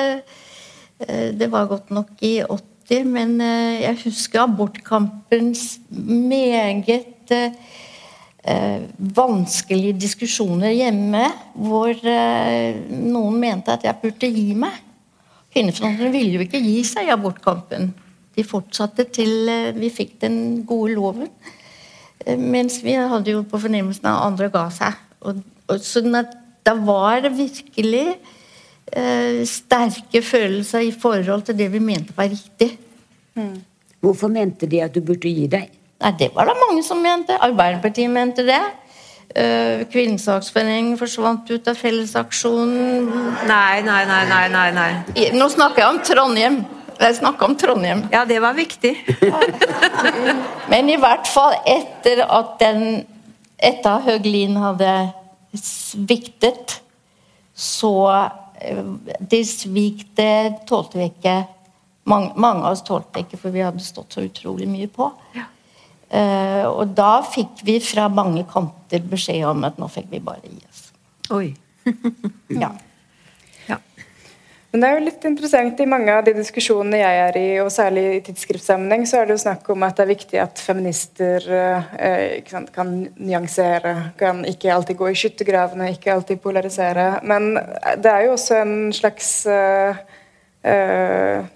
Speaker 5: det var godt nok i 80, men jeg husker abortkampens meget eh, vanskelige diskusjoner hjemme hvor eh, noen mente at jeg burde gi meg. Kvinnefronten ville jo ikke gi seg i abortkampen. De fortsatte til eh, vi fikk den gode loven. Eh, mens vi hadde jo på fornemmelsen at andre ga seg. Og, og sånn at da var det virkelig eh, sterke følelser i forhold til det vi mente var riktig.
Speaker 4: Mm. Hvorfor mente de at du burde gi deg?
Speaker 5: Nei, Det var det mange som mente. Arbeiderpartiet mente det. Uh, Kvinnesaksforeningen forsvant ut av Fellesaksjonen.
Speaker 3: Nei, nei, nei, nei, nei, nei.
Speaker 5: Nå snakker jeg om Trondheim. Jeg snakker om Trondheim.
Speaker 3: Ja, det var viktig.
Speaker 5: Men i hvert fall etter at den Etter Høglin hadde sviktet, så Det De svikte tålte vi ikke. Mange, mange, av oss tålte ikke, for vi hadde stått så utrolig mye på. Ja. Uh, og da fikk vi fra mange kanter beskjed om at nå fikk vi bare gi oss.
Speaker 3: Oi.
Speaker 5: ja.
Speaker 2: ja. Men det er jo litt interessant i mange av de diskusjonene jeg er i, og særlig i tidsskriftsammenheng, så er det jo snakk om at det er viktig at feminister eh, sant, kan nyansere, kan ikke alltid gå i skyttergravene, ikke alltid polarisere. Men det er jo også en slags eh, eh,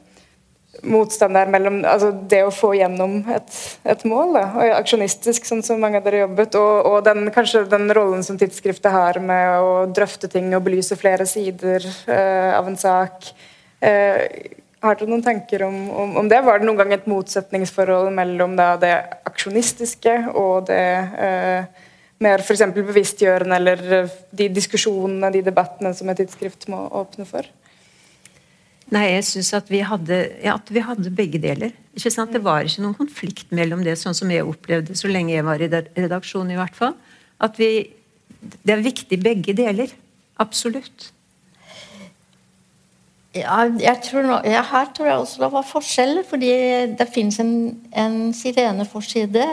Speaker 2: motstand der mellom altså det å få gjennom et, et mål, da, og aksjonistisk, sånn som mange av dere jobbet, og, og den, kanskje den rollen som tidsskriftet har med å drøfte ting og belyse flere sider uh, av en sak. Uh, har dere noen tanker om, om, om, det? Var det noen gang et motsetningsforhold mellom da, det aksjonistiske og det uh, mer f.eks. bevisstgjørende, eller de diskusjonene, de debattene som et tidsskrift må åpne for?
Speaker 3: Nei, jeg syns at, ja, at, vi hadde begge deler. Det var ikke noen konflikt mellom det, sånn som jeg opplevde så lenge jeg var i redaksjonen. i hvert fall. At vi, Det er viktig begge deler. Absolutt.
Speaker 5: Ja, jeg tror nå, ja, her tror jeg også det var forskjeller. Fordi det finnes en, en sireneforside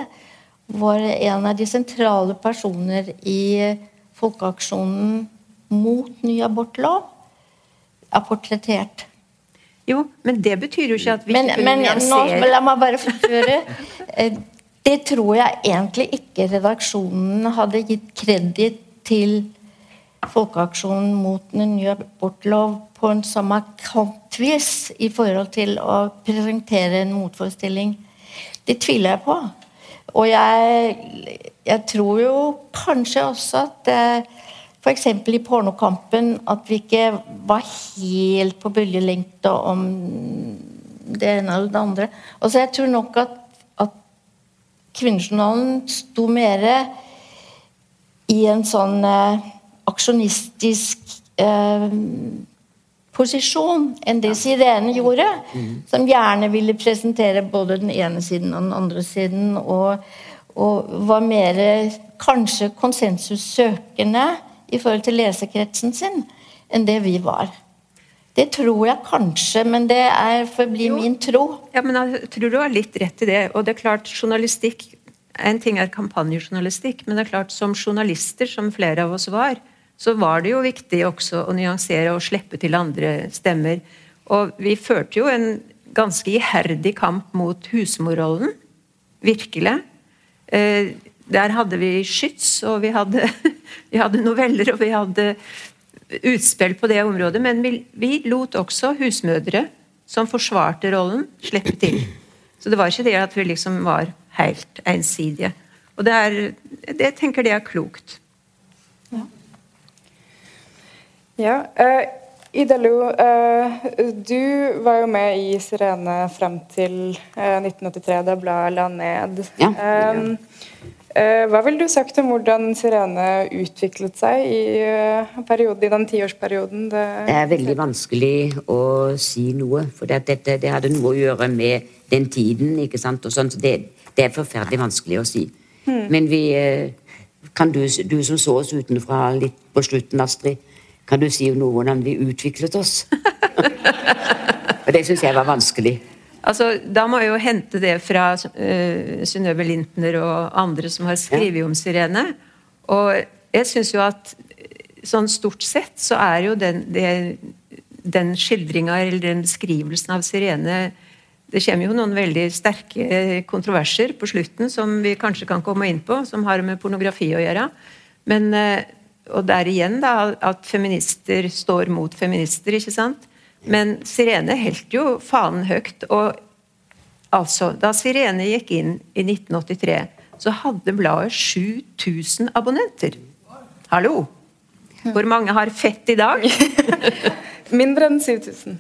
Speaker 5: hvor en av de sentrale personer i folkeaksjonen mot ny abortlov er portrettert.
Speaker 3: Jo, men det betyr jo ikke at vi men, ikke
Speaker 5: men, nyansere. Nå, la meg bare forføre. Eh, det tror jeg egentlig ikke redaksjonen hadde gitt kreditt til Folkeaksjonen mot en ny abortlov på en så markant vis i forhold til å presentere en motforestilling. Det tviler jeg på. Og jeg, jeg tror jo kanskje også at eh, F.eks. i Pornokampen at vi ikke var helt på bølgelengde om det ene eller det andre. Altså Jeg tror nok at, at Kvinnejournalen sto mer i en sånn eh, aksjonistisk eh, posisjon enn det Sirene gjorde. Mm. Som gjerne ville presentere både den ene siden og den andre siden. Og, og var mer kanskje konsensussøkende i forhold til lesekretsen sin enn det vi var. Det tror jeg kanskje, men det er forblir min tro.
Speaker 3: Ja, men Jeg tror du har litt rett i det. Og det er klart, journalistikk En ting er kampanjejournalistikk, men det er klart som journalister, som flere av oss var, så var det jo viktig også å nyansere og slippe til andre stemmer. Og vi førte jo en ganske iherdig kamp mot husmorrollen. Virkelig. Eh, der hadde vi skyts, og vi hadde, vi hadde, noveller, og vi hadde utspill på det området. Men vi, vi, lot også husmødre som forsvarte rollen, slippe til. Så det var ikke det at vi liksom var helt ensidige. Og det er, det tenker det er klokt.
Speaker 2: Ja. ja uh, Idalo, uh, du var jo med i Sirene frem til uh, 1983, da bladet la ned. Ja. Um, Eh, hva ville du sagt om hvordan Sirene utviklet seg i, eh, periode, i den tiårsperioden?
Speaker 4: Det... det er veldig vanskelig å si noe, for det, dette, det hadde noe å gjøre med den tiden. ikke sant? Sånn, så det, det, er forferdelig vanskelig å si. Hmm. Men vi eh, kan du, du, som så oss utenfra litt på slutten, Astrid, kan du si noe om hvordan vi utviklet oss? Og det syns jeg var vanskelig.
Speaker 3: Altså, da må jeg jo hente det fra uh, Synnøve Lintner og andre som har skrevet om Sirene. Og jeg syns jo at sånn stort sett så er jo den, det, den skildringa eller den beskrivelsen av Sirene Det kommer jo noen veldig sterke kontroverser på slutten som vi kanskje kan komme inn på, som har med pornografi å gjøre. Men, uh, og der igjen da, at feminister står mot feminister, ikke sant. Men Sirene holdt jo fanen høyt. Og altså, da Sirene gikk inn i 1983, så hadde bladet 7000 abonnenter. Hallo! Hvor mange har fett i dag?
Speaker 2: Mindre enn 7000.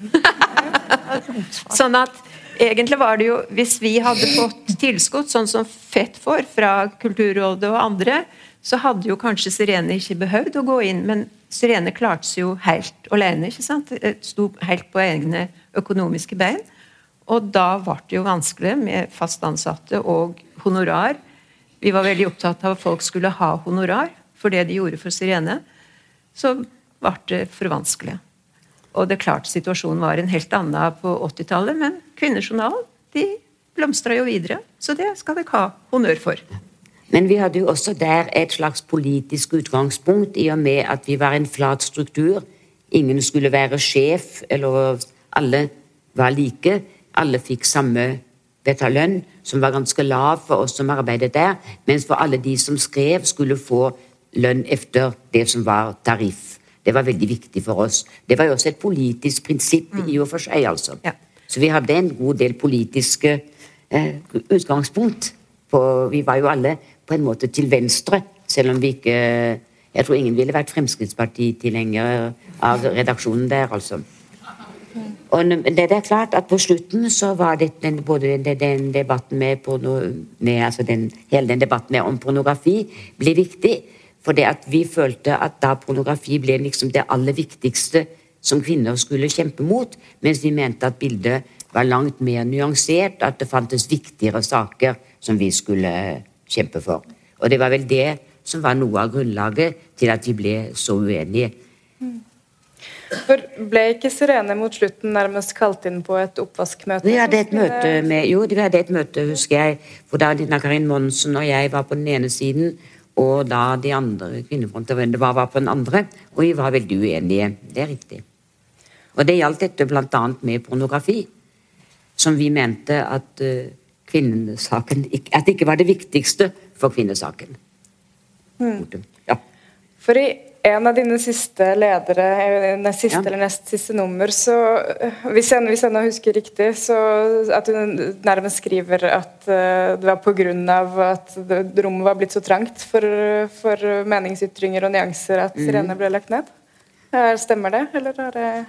Speaker 3: sånn at egentlig var det jo Hvis vi hadde fått tilskudd, sånn som Fett får fra Kulturrådet og andre, så hadde jo kanskje Sirene ikke behøvd å gå inn. Men Sirene klarte seg jo helt alene. ikke sant? Sto helt på egne økonomiske bein. Og da ble det jo vanskelig med fast ansatte og honorar. Vi var veldig opptatt av at folk skulle ha honorar for det de gjorde for Sirene. Så ble det for vanskelig. Og det er klart situasjonen var en helt annen på 80-tallet, men Kvinnejournalen de blomstra jo videre. Så det skal dere ha honnør for.
Speaker 4: Men vi hadde jo også der et slags politisk utgangspunkt, i og med at vi var en flat struktur ingen skulle være sjef, eller alle var like. Alle fikk samme lønn, som var ganske lav for oss som arbeidet der, mens for alle de som skrev, skulle få lønn efter det som var tariff. Det var veldig viktig for oss. Det var jo også et politisk prinsipp i og for seg, altså.
Speaker 3: Ja.
Speaker 4: Så vi hadde en god del politiske eh, utgangspunkt. På, vi var jo alle på en måte til venstre, selv om vi ikke Jeg tror ingen ville vært Fremskrittspartitilhengere av redaksjonen der, altså. Og det er klart at På slutten så var det den, både den, den debatten med, porno, med altså den, hele den debatten om pornografi ble viktig. For det at vi følte at da pornografi ble liksom det aller viktigste som kvinner skulle kjempe mot, mens vi mente at bildet var langt mer nyansert, at det fantes viktigere saker som vi skulle kjempe for. Og det var vel det som var noe av grunnlaget til at vi ble så uenige.
Speaker 2: For Ble ikke Sirene mot slutten nærmest kalt inn på et oppvaskmøte?
Speaker 4: Vi hadde et møte med, jo, vi hadde et møte, husker jeg, hvor da Lina Karin Monsen og jeg var på den ene siden, og da de andre kvinnefrontene var, var på den andre, og vi var veldig uenige. Det er riktig. Og det gjaldt dette bl.a. med pornografi, som vi mente at uh, kvinnesaken At det ikke var det viktigste for kvinnesaken.
Speaker 2: Mm.
Speaker 4: Ja.
Speaker 2: For i en av dine siste ledere, nest siste
Speaker 4: Ja.
Speaker 2: eller nest siste nummer, så Hvis jeg, hvis jeg nå husker riktig, så at hun nærmest skriver at eh, det var pga. at rommet var blitt så trangt for, for meningsytringer og nyanser at Sirene ble lagt ned. Er- Stemmer det, eller har det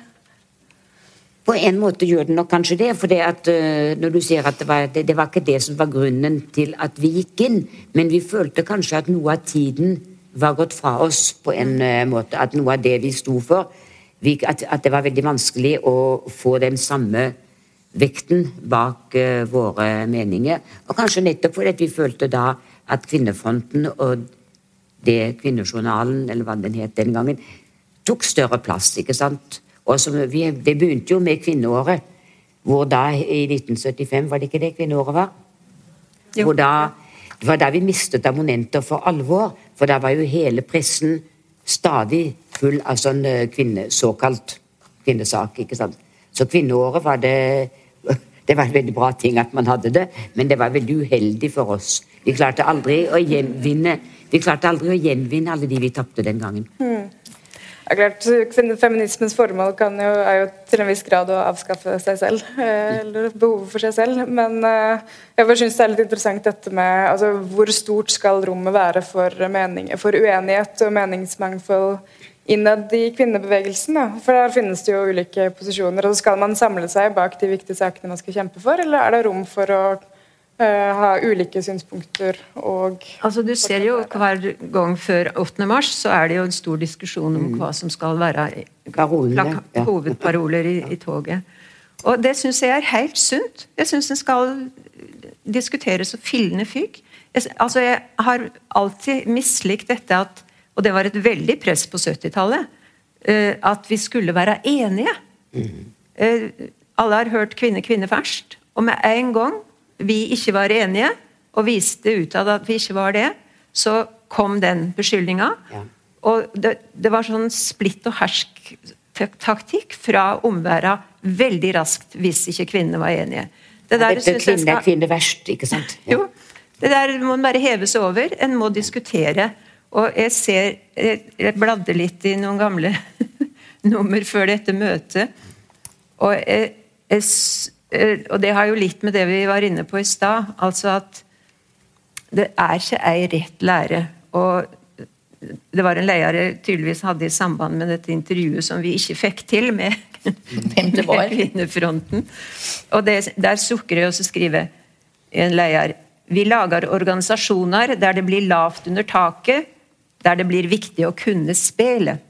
Speaker 4: På en måte gjør det nok kanskje det. For det at, øh, når du sier at det var, det, det var ikke det som var grunnen til at vi gikk inn, men vi følte kanskje at noe av tiden var gått fra oss på en øh, måte. At noe av det vi sto for, vi, at, at det var veldig vanskelig å få den samme vekten bak uh, våre meninger. Og kanskje nettopp fordi vi følte da at Kvinnefronten og det Kvinnejournalen, eller hva den het den gangen, tok større plass. ikke sant? Og som vi, Det begynte jo med kvinneåret, hvor da i 1975 Var det ikke det kvinneåret var?
Speaker 3: Jo.
Speaker 4: Hvor da, det var da vi mistet abonnenter for alvor. For da var jo hele pressen stadig full av sånn eh, kvinne, såkalt kvinnesak. ikke sant? Så kvinneåret var det Det var en veldig bra ting at man hadde det, men det var veldig uheldig for oss. Vi klarte aldri å gjenvinne vi klarte aldri å gjenvinne alle de vi tapte den gangen.
Speaker 2: Ja, klart, Feminismens formål jo, er jo til en viss grad å avskaffe seg selv. eh, Eller behovet for seg selv. Men eh, jeg bare synes det er litt interessant dette med altså, hvor stort skal rommet være for, mening, for uenighet og meningsmangfold innad i kvinnebevegelsen. Da. For der finnes det jo ulike posisjoner. og så Skal man samle seg bak de viktige sakene man skal kjempe for, eller er det rom for å eh, ha ulike synspunkter og
Speaker 3: Altså Du ser jo hver gang før 8. mars så er det jo en stor diskusjon om hva som skal være
Speaker 4: ja.
Speaker 3: hovedparoler i, i toget. Og det syns jeg er helt sunt. Jeg syns en skal diskuteres så fillende fyk. Jeg, altså jeg har alltid mislikt dette at Og det var et veldig press på 70-tallet. eh, at vi skulle være enige. Eh, alle har hørt 'kvinne, kvinne' først. Og med en gang vi ikke var enige, og viste utad at vi ikke var det, så kom den beskyldninga.
Speaker 4: Ja.
Speaker 3: Og det, det var sånn splitt og hersk-taktikk fra omverdenen veldig raskt hvis ikke kvinnene var enige. Det der
Speaker 4: Dette
Speaker 3: synes jeg
Speaker 4: kvinne er
Speaker 3: skal-
Speaker 4: kvinne verst, ikke sant? Ja.
Speaker 3: jo, det der må en bare heve seg over. En må diskutere. Og jeg ser Jeg, bladde litt i noen gamle nummer før dette møtet. Og, jeg, jeg, og det har jo litt med det vi var inne på i stad. Altså at det er ikke ei rett lære. Og det var en leder tydeligvis hadde i samband med dette intervjuet som vi ikke fikk til med med Kvinnefronten. Og det, der sukker jeg og skriver en leder Vi lager organisasjoner der det blir lavt under taket, der det blir viktig å kunne spille.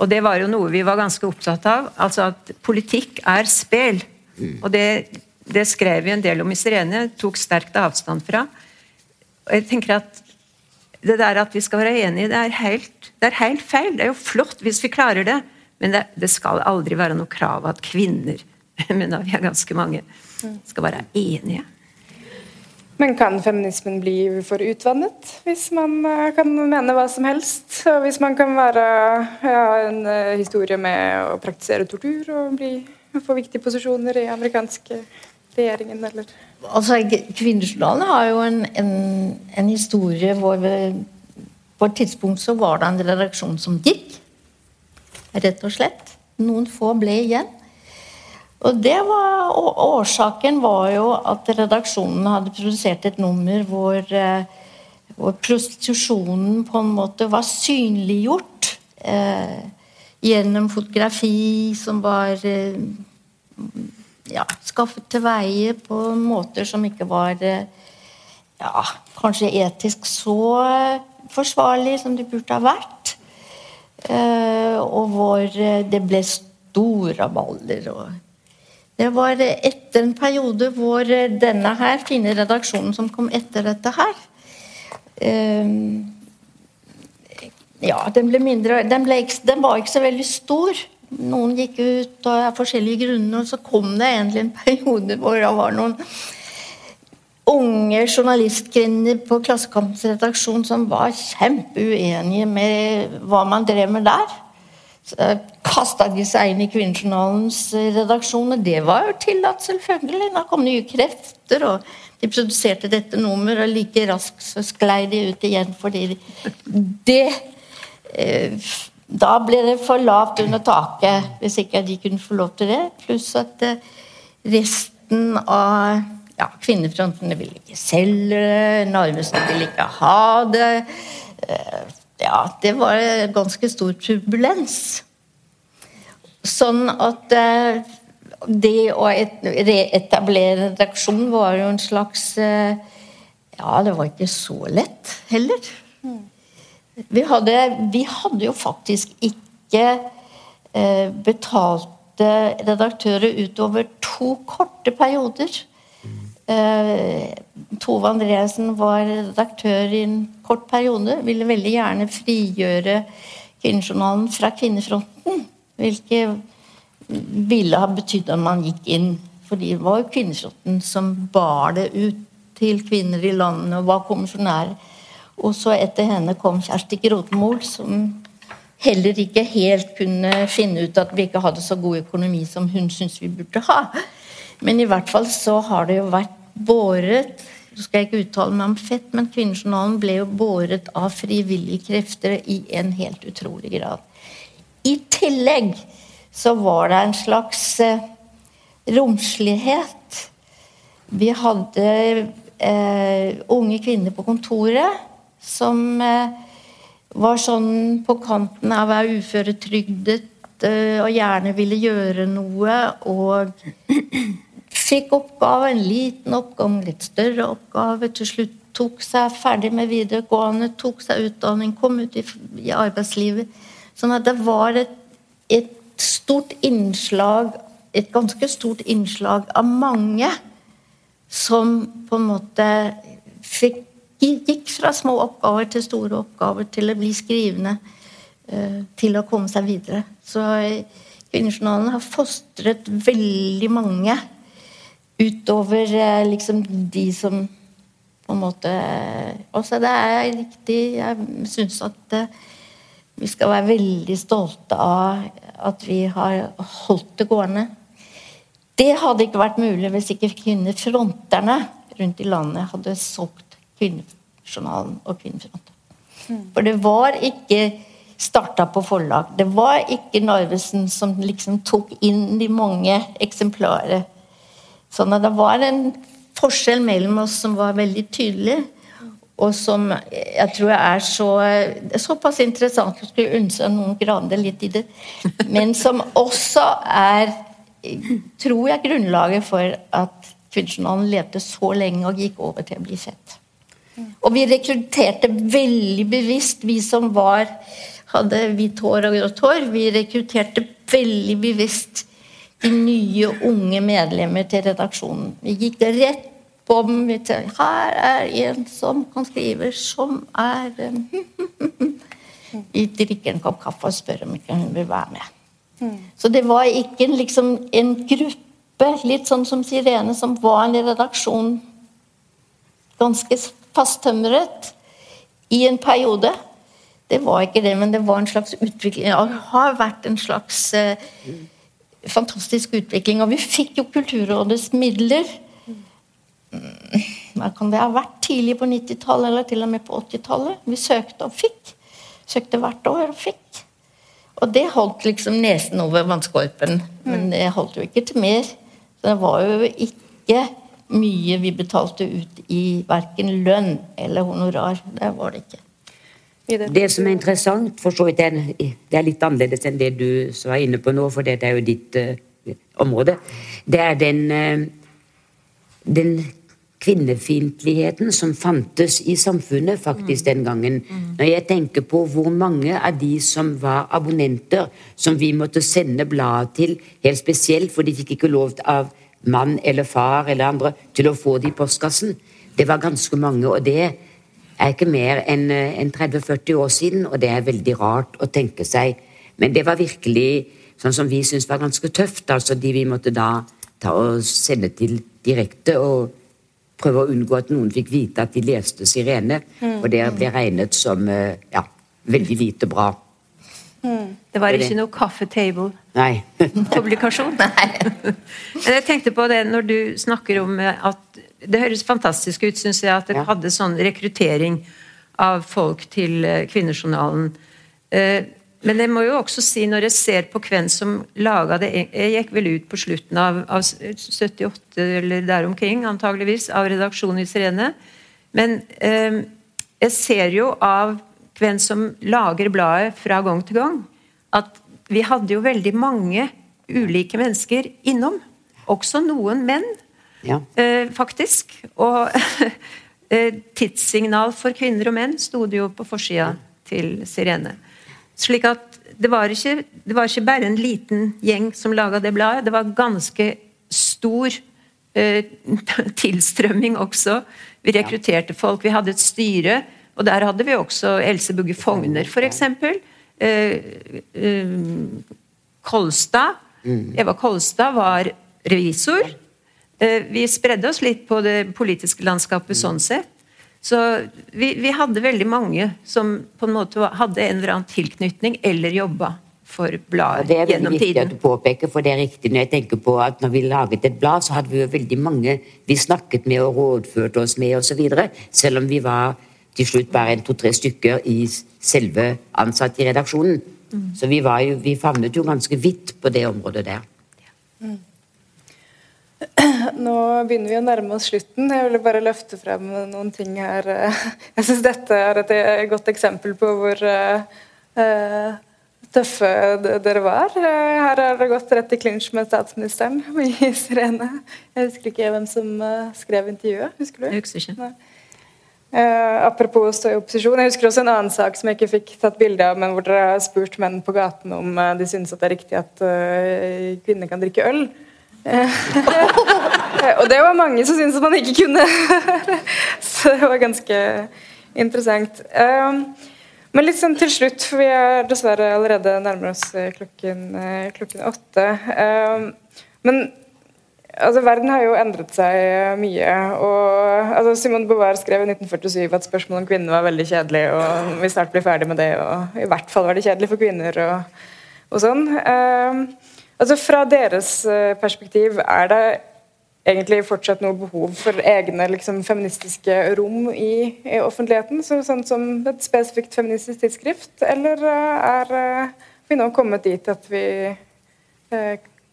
Speaker 3: Og det var jo noe vi var ganske opptatt av. Altså at politikk er spill. Og det, det skrev vi en del om i Sirene, tok sterkt avstand fra. Og jeg tenker at det der at vi skal være enige, det er helt, det er helt feil. Det er jo flott hvis vi klarer det, men det, det skal aldri være noe krav at kvinner men da vi er ganske mange, skal være enige.
Speaker 2: Men kan feminismen bli for utvannet hvis man uh, kan mene hva som helst? Og hvis man kan være ja, en uh, historie med å praktisere tortur og bli, få viktige posisjoner i amerikanske regjeringen, eller
Speaker 5: Altså, Kvinnesjournalen har jo en, en, en historie hvor på et tidspunkt så var det en redaksjon som gikk. Rett og slett. Noen få ble igjen. Og var, Årsaken var jo at redaksjonen hadde produsert et nummer hvor, eh, hvor prostitusjonen på en måte var synliggjort eh, gjennom fotografi som var eh, ja, skaffet til veie på måter som ikke var eh, ja, kanskje etisk så forsvarlig som det burde ha vært. Eh, og hvor det ble store baller. og det var etter en periode hvor denne her fine redaksjonen som kom etter dette her Ja, den ble mindre den, ble, den, var ikke så veldig stor. Noen gikk ut av forskjellige grunner, og så kom det egentlig en periode hvor det var noen unge journalistkvinner på Klassekampens redaksjon som var kjempeuenige med hva man drev med der. Så kasta de seg inn i Kvinnejournalens redaksjon, og det var jo tillatt, selvfølgelig. Da kom nye krefter, og de produserte dette nummeret, og like raskt så sklei de ut igjen fordi det Da ble det for lavt under taket hvis ikke de kunne få lov til det. Pluss at eh, resten av ja, kvinnefrontene ville ikke selge det, Narvesen ville ikke ha det. Eh, ja, det var ganske stor turbulens. Sånn at eh, det å reetablere en var jo en slags eh, Ja, det var ikke så lett heller. Vi hadde, vi hadde jo faktisk ikke eh, betalte redaktører utover to korte perioder. Tove Andreassen var redaktør i en kort periode. Ville veldig gjerne frigjøre Kvinnejournalen fra Kvinnefronten. Hvilket ville ha betydd at man gikk inn. fordi det var jo Kvinnefronten som bar det ut til kvinner i landet og var kommisjonær. Og så etter henne kom Kjersti Grotmol, som heller ikke helt kunne finne ut at vi ikke hadde så god økonomi som hun syntes vi burde ha. Men i hvert fall så har det jo vært båret så skal jeg ikke uttale meg om fett, men Kvinnejournalen ble jo båret av frivillige krefter i en helt utrolig grad. I tillegg så var det en slags eh, romslighet. Vi hadde eh, unge kvinner på kontoret som eh, var sånn på kanten av å være uføretrygdet eh, og gjerne ville gjøre noe. Og fikk oppgave, en liten oppgave, en litt større oppgave. Til slutt tok seg ferdig med videregående, tok seg utdanning, kom ut i, i arbeidslivet. Sånn at det var et, et, stort innslag, et ganske stort innslag av mange som på en måte fikk, gikk fra små oppgaver til store oppgaver, til å bli skrivende, eh, til å komme seg videre. Så eh, Kvinnejournalen har fostret veldig mange utover eh, liksom de som på en måte Også det er riktig Jeg syns at vi skal være veldig stolte av at vi har holdt det gående. Det hadde ikke vært mulig hvis ikke kvinnefronterne rundt i landet hadde solgt Kvinnejournalen og Kvinnefronten. Mm. For det var ikke starta på forlag. Det var ikke Narvesen som liksom tok inn de mange eksemplarer Sånn at det var en forskjell mellom oss som var veldig tydelig, og som jeg tror er så, såpass interessant at jeg skulle ønske noen grande litt i det, men som også er, tror jeg, grunnlaget for at Kvinnejournalen levde så lenge og gikk over til å bli sett. Og vi rekrutterte veldig bevisst, vi som var hadde hvitt hår og grått hår. Vi rekrutterte veldig bevisst de nye, unge medlemmer til redaksjonen. Vi gikk rett på dem. Vi tenkte, Her er en som kan skrive, som er Vi drikker en kopp kaffe og spør om ikke hun vil være med. Så det var ikke liksom en gruppe, litt sånn som Sirene, som var en redaksjon ganske fasttømret i en periode. Det var ikke det, men det var en slags utvikling. Det har vært en slags eh, fantastisk utvikling. Og vi fikk jo Kulturrådets midler. Mm, hva kan det ha vært? Tidlig på 90-tallet eller til og med på 80-tallet. Vi søkte og fikk. Søkte hvert år og fikk. Og det holdt liksom nesen over vannskorpen. Men det holdt jo ikke til mer. Så det var jo ikke mye vi betalte ut i verken lønn eller honorar. Det var det ikke.
Speaker 4: Det som er interessant, for så vidt det er litt annerledes enn det du var inne på nå, for det er jo ditt uh, område, det er den, uh, den kvinnefiendtligheten som fantes i samfunnet faktisk den gangen. Når jeg tenker på hvor mange av de som var abonnenter, som vi måtte sende bladet til, helt spesielt, for de fikk ikke lov av mann eller far eller andre til å få det i postkassen. Det var ganske mange, og det er ikke mer enn en 30-40 år siden, og det er veldig rart å tenke seg. Men det var virkelig sånn som vi syntes var ganske tøft, altså de vi måtte da ta og sende til direkte. og prøve å unngå at noen fikk vite at de leste 'Sirene'. Mm. Og det ble regnet som eh, ja, veldig lite bra.
Speaker 3: Mm. Det var ikke noe Coffee
Speaker 4: Table-publikasjon?
Speaker 3: Nei. Men jeg tenkte på det når du snakker om eh, at Det høres fantastisk ut, syns jeg, at dere ja. hadde sånn rekruttering av folk til eh, Kvinnejournalen. Men jeg må jo også si, når jeg ser på hvem som laga det Jeg gikk vel ut på slutten av, av 78 eller der omkring, antageligvis, av redaksjonen i Sirene. Men eh, jeg ser jo av hvem som lager bladet fra gang til gang, at vi hadde jo veldig mange ulike mennesker innom. Også noen menn, ja. eh, faktisk. Og eh, tidssignal for kvinner og menn sto det jo på forsida til Sirene. Slik at det var, ikke, det var ikke bare en liten gjeng som laga det bladet, det var ganske stor eh, tilstrømming også. Vi rekrutterte folk. Vi hadde et styre, og der hadde vi også Else Bugge Fogner, f.eks. Eh, eh, Kolstad. Mm. Eva Kolstad var revisor. Eh, vi spredde oss litt på det politiske landskapet sånn sett. Så vi, vi, hadde veldig mange som på en måte hadde en eller annen tilknytning eller jobba for bladet gjennom tiden. Det er veldig viktig
Speaker 4: at du påpeker, for det er riktig når jeg tenker på at når vi laget et blad, så hadde vi jo veldig mange vi snakket med og rådførte oss med osv. Selv om vi var til slutt bare en to-tre stykker i selve ansatte i redaksjonen. Mm. Så vi, var jo, vi favnet jo ganske vidt på det området der. Mm.
Speaker 2: Nå begynner vi å nærme oss slutten. Jeg ville bare løfte frem noen ting her. Jeg syns dette er et godt eksempel på hvor uh, tøffe dere var. Her har det gått rett i klinsj med statsministeren i Sirene. Jeg husker ikke hvem som skrev intervjuet. Husker du?
Speaker 3: Jeg husker ikke.
Speaker 2: Uh, apropos å stå i opposisjon. Jeg husker også en annen sak som jeg ikke fikk tatt bilde av, men hvor dere har spurt menn på gaten om uh, de at det er riktig at uh, kvinner kan drikke øl. og det var mange som syntes at man ikke kunne. så det var ganske interessant. Men litt sånn til slutt, for vi er dessverre allerede nærmer oss klokken, klokken åtte. Men altså, verden har jo endret seg eh, mye. og altså, Simone Beauvoir skrev i 1947 at spørsmålet om kvinner var veldig kjedelig, og vi snart blir ferdig med det. og I hvert fall var det kjedelig for kvinner. og, og sånn. Uh, Altså Fra deres eh, perspektiv, er det egentlig fortsatt noe behov for egne liksom, feministiske rom i, i offentligheten? Så, sånn som et spesifikt feministisk tidsskrift? Eller uh, er uh, vi nå kommet dit at vi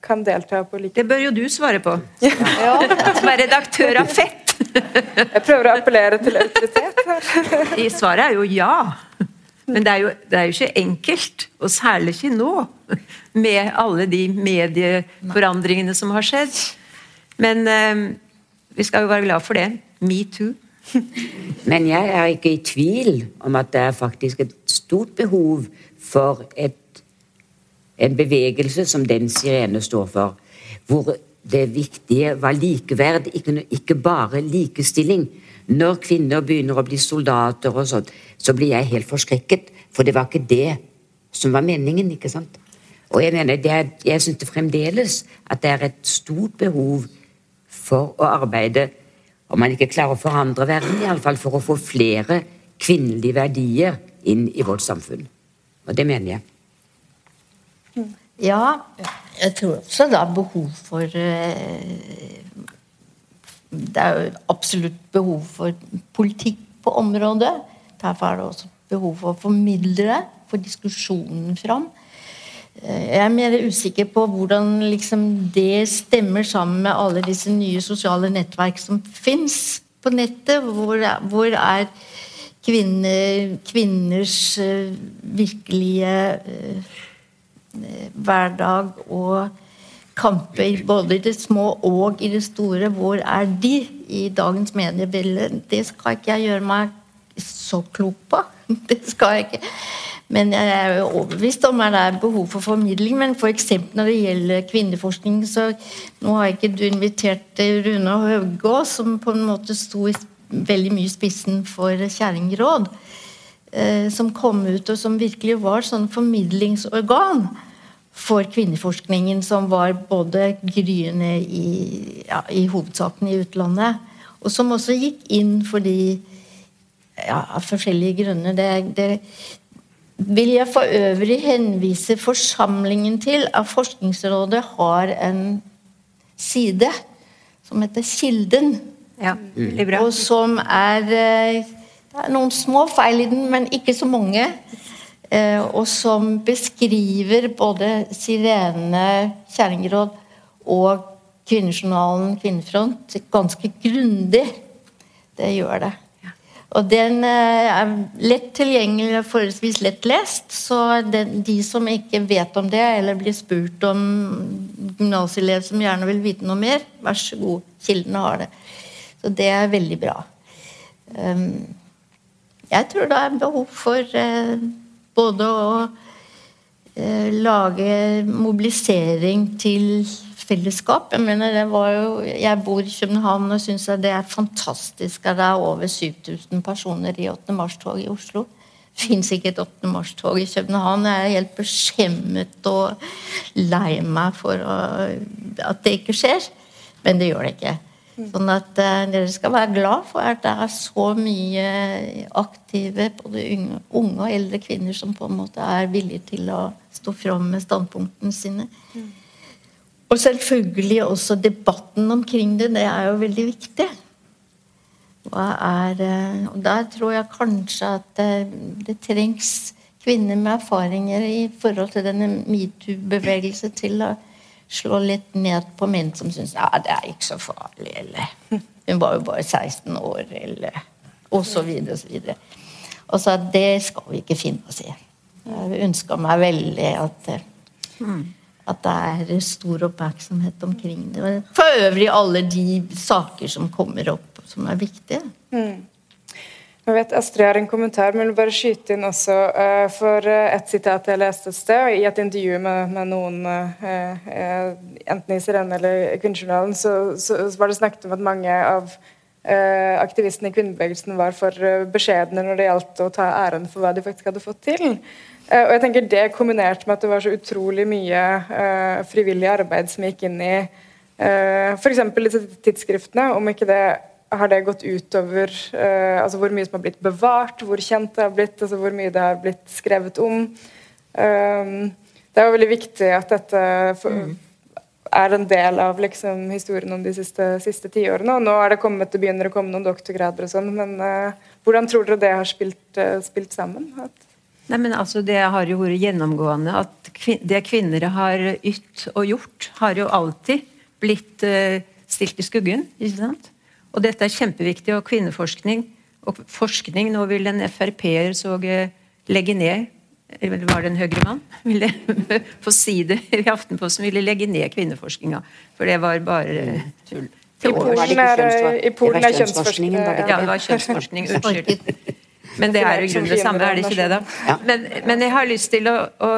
Speaker 2: kan delta på like
Speaker 3: Det bør jo du svare på. Ja. Som er redaktør av Fett.
Speaker 2: Jeg prøver å appellere til autoritet
Speaker 3: her. Svaret er jo ja. Men det er, jo, det er jo ikke enkelt, og særlig ikke nå, med alle de medieforandringene som har skjedd. Men eh, vi skal jo være glad for det. Metoo.
Speaker 4: Men jeg er ikke i tvil om at det er faktisk et stort behov for et, en bevegelse som den Sirene står for, hvor det viktige var likeverd, ikke, bare likestilling. Når kvinner begynner å bli soldater og sånt, så blir jeg helt forskrekket. For det var ikke det som var meningen, ikke sant? Og jeg mener, er, jeg syns fremdeles at det er et stort behov for å arbeide Om man ikke klarer å forandre verden, iallfall for å få flere kvinnelige verdier inn i vårt samfunn. Og det mener jeg.
Speaker 5: Ja, jeg tror også det er behov for eh, Det er jo absolutt behov for politikk på området. Derfor er det også behov for å formidle det, få diskusjonen fram. Eh, jeg er mer usikker på hvordan liksom det stemmer sammen med alle disse nye sosiale nettverk som fins på nettet. Hvor, hvor er kvinner, kvinners uh, virkelige hverdag og kamper, både i det små og i det store. Hvor er de i dagens mediebilde? Det skal ikke jeg gjøre meg så klok på. Det skal jeg ikke. Men jeg er jo overbevist om at det er behov for formidling. Men f.eks. Når det gjelder kvinneforskning, så nå har ikke du invitert Rune Haugås, som på en måte sto veldig mye i spissen for Kjerringråd. Eh, som kom ut, og som virkelig var sånn formidlingsorgan for kvinneforskningen, som var både gryende i, ja, i hovedsaken i utlandet, og som også gikk inn fordi ja, av forskjellige grunner. Det, det, vil jeg for øvrig henvise forsamlingen til at Forskningsrådet har en side som heter Kilden.
Speaker 3: Ja,
Speaker 5: og som er eh, Det er noen små feil i den, men ikke så mange. Eh, og som beskriver både Sirene Kjerringråd og Kvinnejournalen Kvinnefront ganske grundig. Det gjør det. Og den eh, er lett tilgjengelig og forholdsvis lett lest. Så den, de som ikke vet om det, eller blir spurt om gymnaselev som gjerne vil vite noe mer, vær så god, kildene har det. Så det er veldig bra. Um, jeg tror det er behov for uh, både å eh, lage mobilisering til fellesskap. Jeg mener, det var jo, jeg bor i København og syns det er fantastisk at det er over 7000 personer i 8. mars-tog i Oslo. Det fins ikke et 8. mars-tog i København. Jeg er helt beskjemmet og lei meg for å, at det ikke skjer. Men det gjør det ikke. Sånn at uh, dere skal være glad for at det er så mye aktive både unge, unge, og eldre kvinner som på en måte er villige til å stå fram med standpunktene sine. Mm. Og selvfølgelig også debatten omkring det. Det er jo veldig viktig. Er uh, Og der tror jeg kanskje at det, det trengs kvinner med erfaringer i forhold til denne metoo-bevegelse til å slå litt ned på min som syns ja, det er ikke så farlig, eller hun var jo bare 16 år, eller og så videre og så videre. Og så at det skal vi ikke finne oss i. Jeg ønsker meg veldig at, at det er stor oppmerksomhet omkring det. For øvrig alle de saker som kommer opp, som er viktige. Mm.
Speaker 2: Jeg vet Astrid har en kommentar, men jeg vil bare skyte inn også. Uh, for uh, et sitat jeg leste et sted, og i et intervju med, med noen, uh, enten i Sirene eller Kvinnejournalen, så, så, så, var det snakket om at mange av aktivistene i kvinnebevegelsen var for beskjedne når det gjaldt å ta æren for hva de faktisk hadde fått til. og jeg tenker Det kombinert med at det var så utrolig mye frivillig arbeid som gikk inn i uh, f.eks. disse tidsskriftene, om ikke det har det gått utover uh, altså hvor mye som har blitt bevart, hvor kjent det har blitt, altså hvor mye det har blitt skrevet om. Um, det er jo veldig viktig at dette for, mm. er en del av liksom, historien om de siste, siste tiårene. Og nå er det kommet, det begynner å komme noen doktorgrader og sånn, men uh, hvordan tror dere det har spilt, uh, spilt sammen? At
Speaker 3: Nei, men altså Det har jo vært gjennomgående at kvin det kvinner har ytt og gjort, har jo alltid blitt stilt i skuggen. ikke sant? Og dette er kjempeviktig. Og kvinneforskning og forskning Nå vil en Frp-er så legge ned eller var det en Høyre-mann? Ville få si det i Aftenposten. Ville legge ned kvinneforskninga. For det var bare tull.
Speaker 2: I Polen er, i Polen er kjønnsforskning
Speaker 3: Ja, det var kjønnsforskning. Unnskyld. Men det er jo grunnen det samme, er det ikke det, da? Men, men jeg har lyst til å, å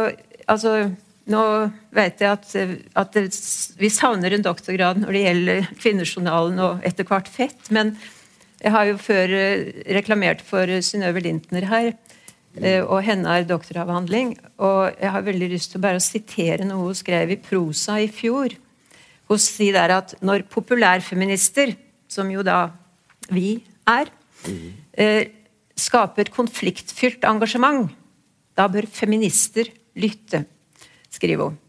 Speaker 3: altså nå vet jeg at, at det, vi savner en doktorgrad når det gjelder Kvinnejournalen og etter hvert Fett, men jeg har jo før eh, reklamert for Synnøve Lintner her, eh, og henne er doktoravhandling. Og jeg har veldig lyst til bare å sitere noe hun skrev i prosa i fjor. Hun sier der at når populærfeminister, som jo da vi er, eh, skaper konfliktfylt engasjement. Da bør feminister lytte, skriver hun.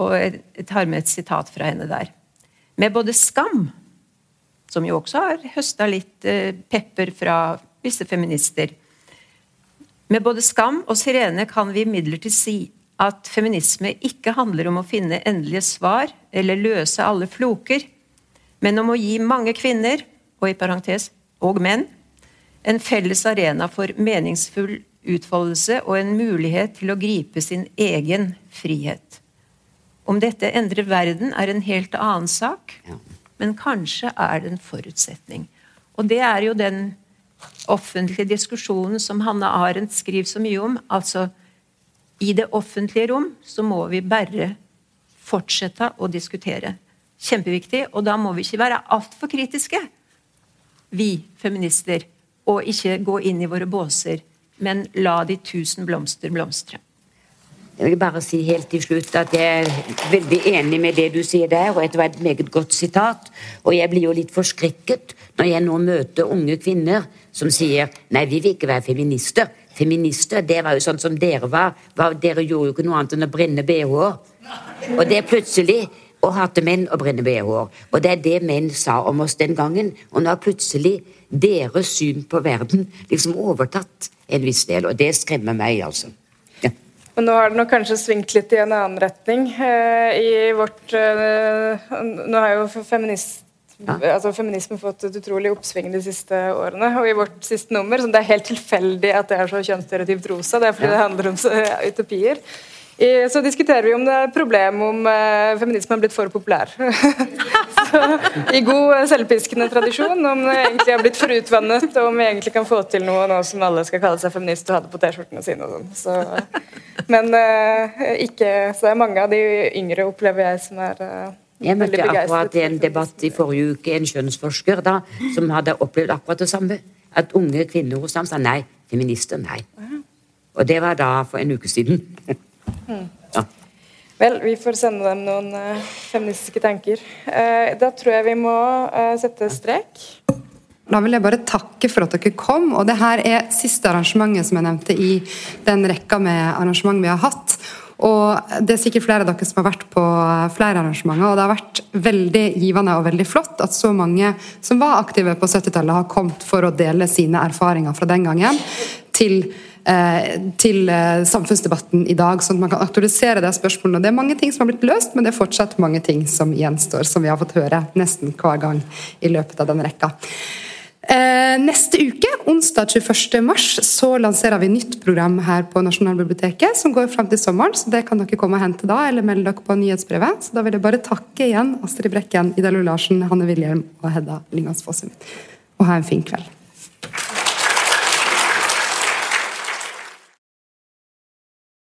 Speaker 3: Og jeg tar med et sitat fra henne der. Med både skam, som jo også har høsta litt eh, pepper fra visse feminister Med både skam og sirene kan vi imidlertid si at feminisme ikke handler om å finne endelige svar eller løse alle floker, men om å gi mange kvinner, og i parentes og menn, en felles arena for meningsfull utfoldelse og en mulighet til å gripe sin egen frihet. Om dette endrer verden, er en helt annen sak, men kanskje er det en forutsetning. Og det er jo den offentlige diskusjonen som Hanne Arendt skriver så mye om. Altså, i det offentlige rom så må vi bare fortsette å diskutere. Kjempeviktig. Og da må vi ikke være altfor kritiske, vi feminister og ikke gå inn i våre båser, men la de tusen blomster blomstre.
Speaker 4: Jeg vil bare si helt til slutt at jeg er veldig enig med det du sier der, og det var et meget godt sitat. Og jeg blir jo litt forskrekket når jeg nå møter unge kvinner som sier nei, vi vil ikke være feminister. Feminister, det var jo sånn som dere var. Dere gjorde jo ikke noe annet enn å brenne bh-er. Og det er plutselig og hate menn og brenne bh-er. Og det er det menn sa om oss den gangen. Og nå har plutselig deres syn på verden liksom overtatt en viss del, og det skremmer meg, altså. Ja.
Speaker 2: Og nå har det nok kanskje svingt litt i en annen retning. Eh, I vårt eh, Nå har jo feminist, ja. altså feminisme fått et utrolig oppsving de siste årene. Og i vårt siste nummer, som det er helt tilfeldig at det er så kjønnsstereotypt rosa, det er fordi ja. det handler om utopier, så diskuterer vi om det er et problem om eh, feminisme har blitt for populær. så, I god uh, selvpiskende tradisjon, om det egentlig har blitt for utvannet, og om vi egentlig kan få til noe nå som alle skal kalle seg feminist og ha det på T-skjortene sine. og sånn. Så, men eh, ikke, så det er mange av de yngre, opplever jeg, som er
Speaker 4: jeg møtte akkurat i en debatt i forrige uke en kjønnsforsker da, som hadde opplevd akkurat det samme. At unge kvinner hos ham sa nei. Feminister, nei. Og det var da for en uke siden.
Speaker 2: Ja. Vel, vi får sende dem noen uh, feministiske tanker. Uh, da tror jeg vi må uh, sette strek.
Speaker 6: Da vil jeg bare takke for at dere kom. og det her er siste arrangementet som jeg nevnte i den rekka med arrangement vi har hatt. Og Det er sikkert flere av dere som har vært på flere arrangementer, og det har vært veldig givende og veldig flott at så mange som var aktive på 70-tallet, har kommet for å dele sine erfaringer fra den gangen til til eh, samfunnsdebatten i dag, sånn at man kan aktualisere det spørsmålet. Det er mange ting som har blitt løst, men det er fortsatt mange ting som gjenstår, som vi har fått høre nesten hver gang i løpet av den rekka. Eh, neste uke, onsdag 21. mars, så lanserer vi nytt program her på Nasjonalbiblioteket som går fram til sommeren, så det kan dere komme og hente da, eller melde dere på nyhetsbrevet. Så da vil jeg bare takke igjen Astrid Brekken, Ida Lo Larsen, Hanne Wilhelm og Hedda Lingas Fossum. Og ha en fin kveld.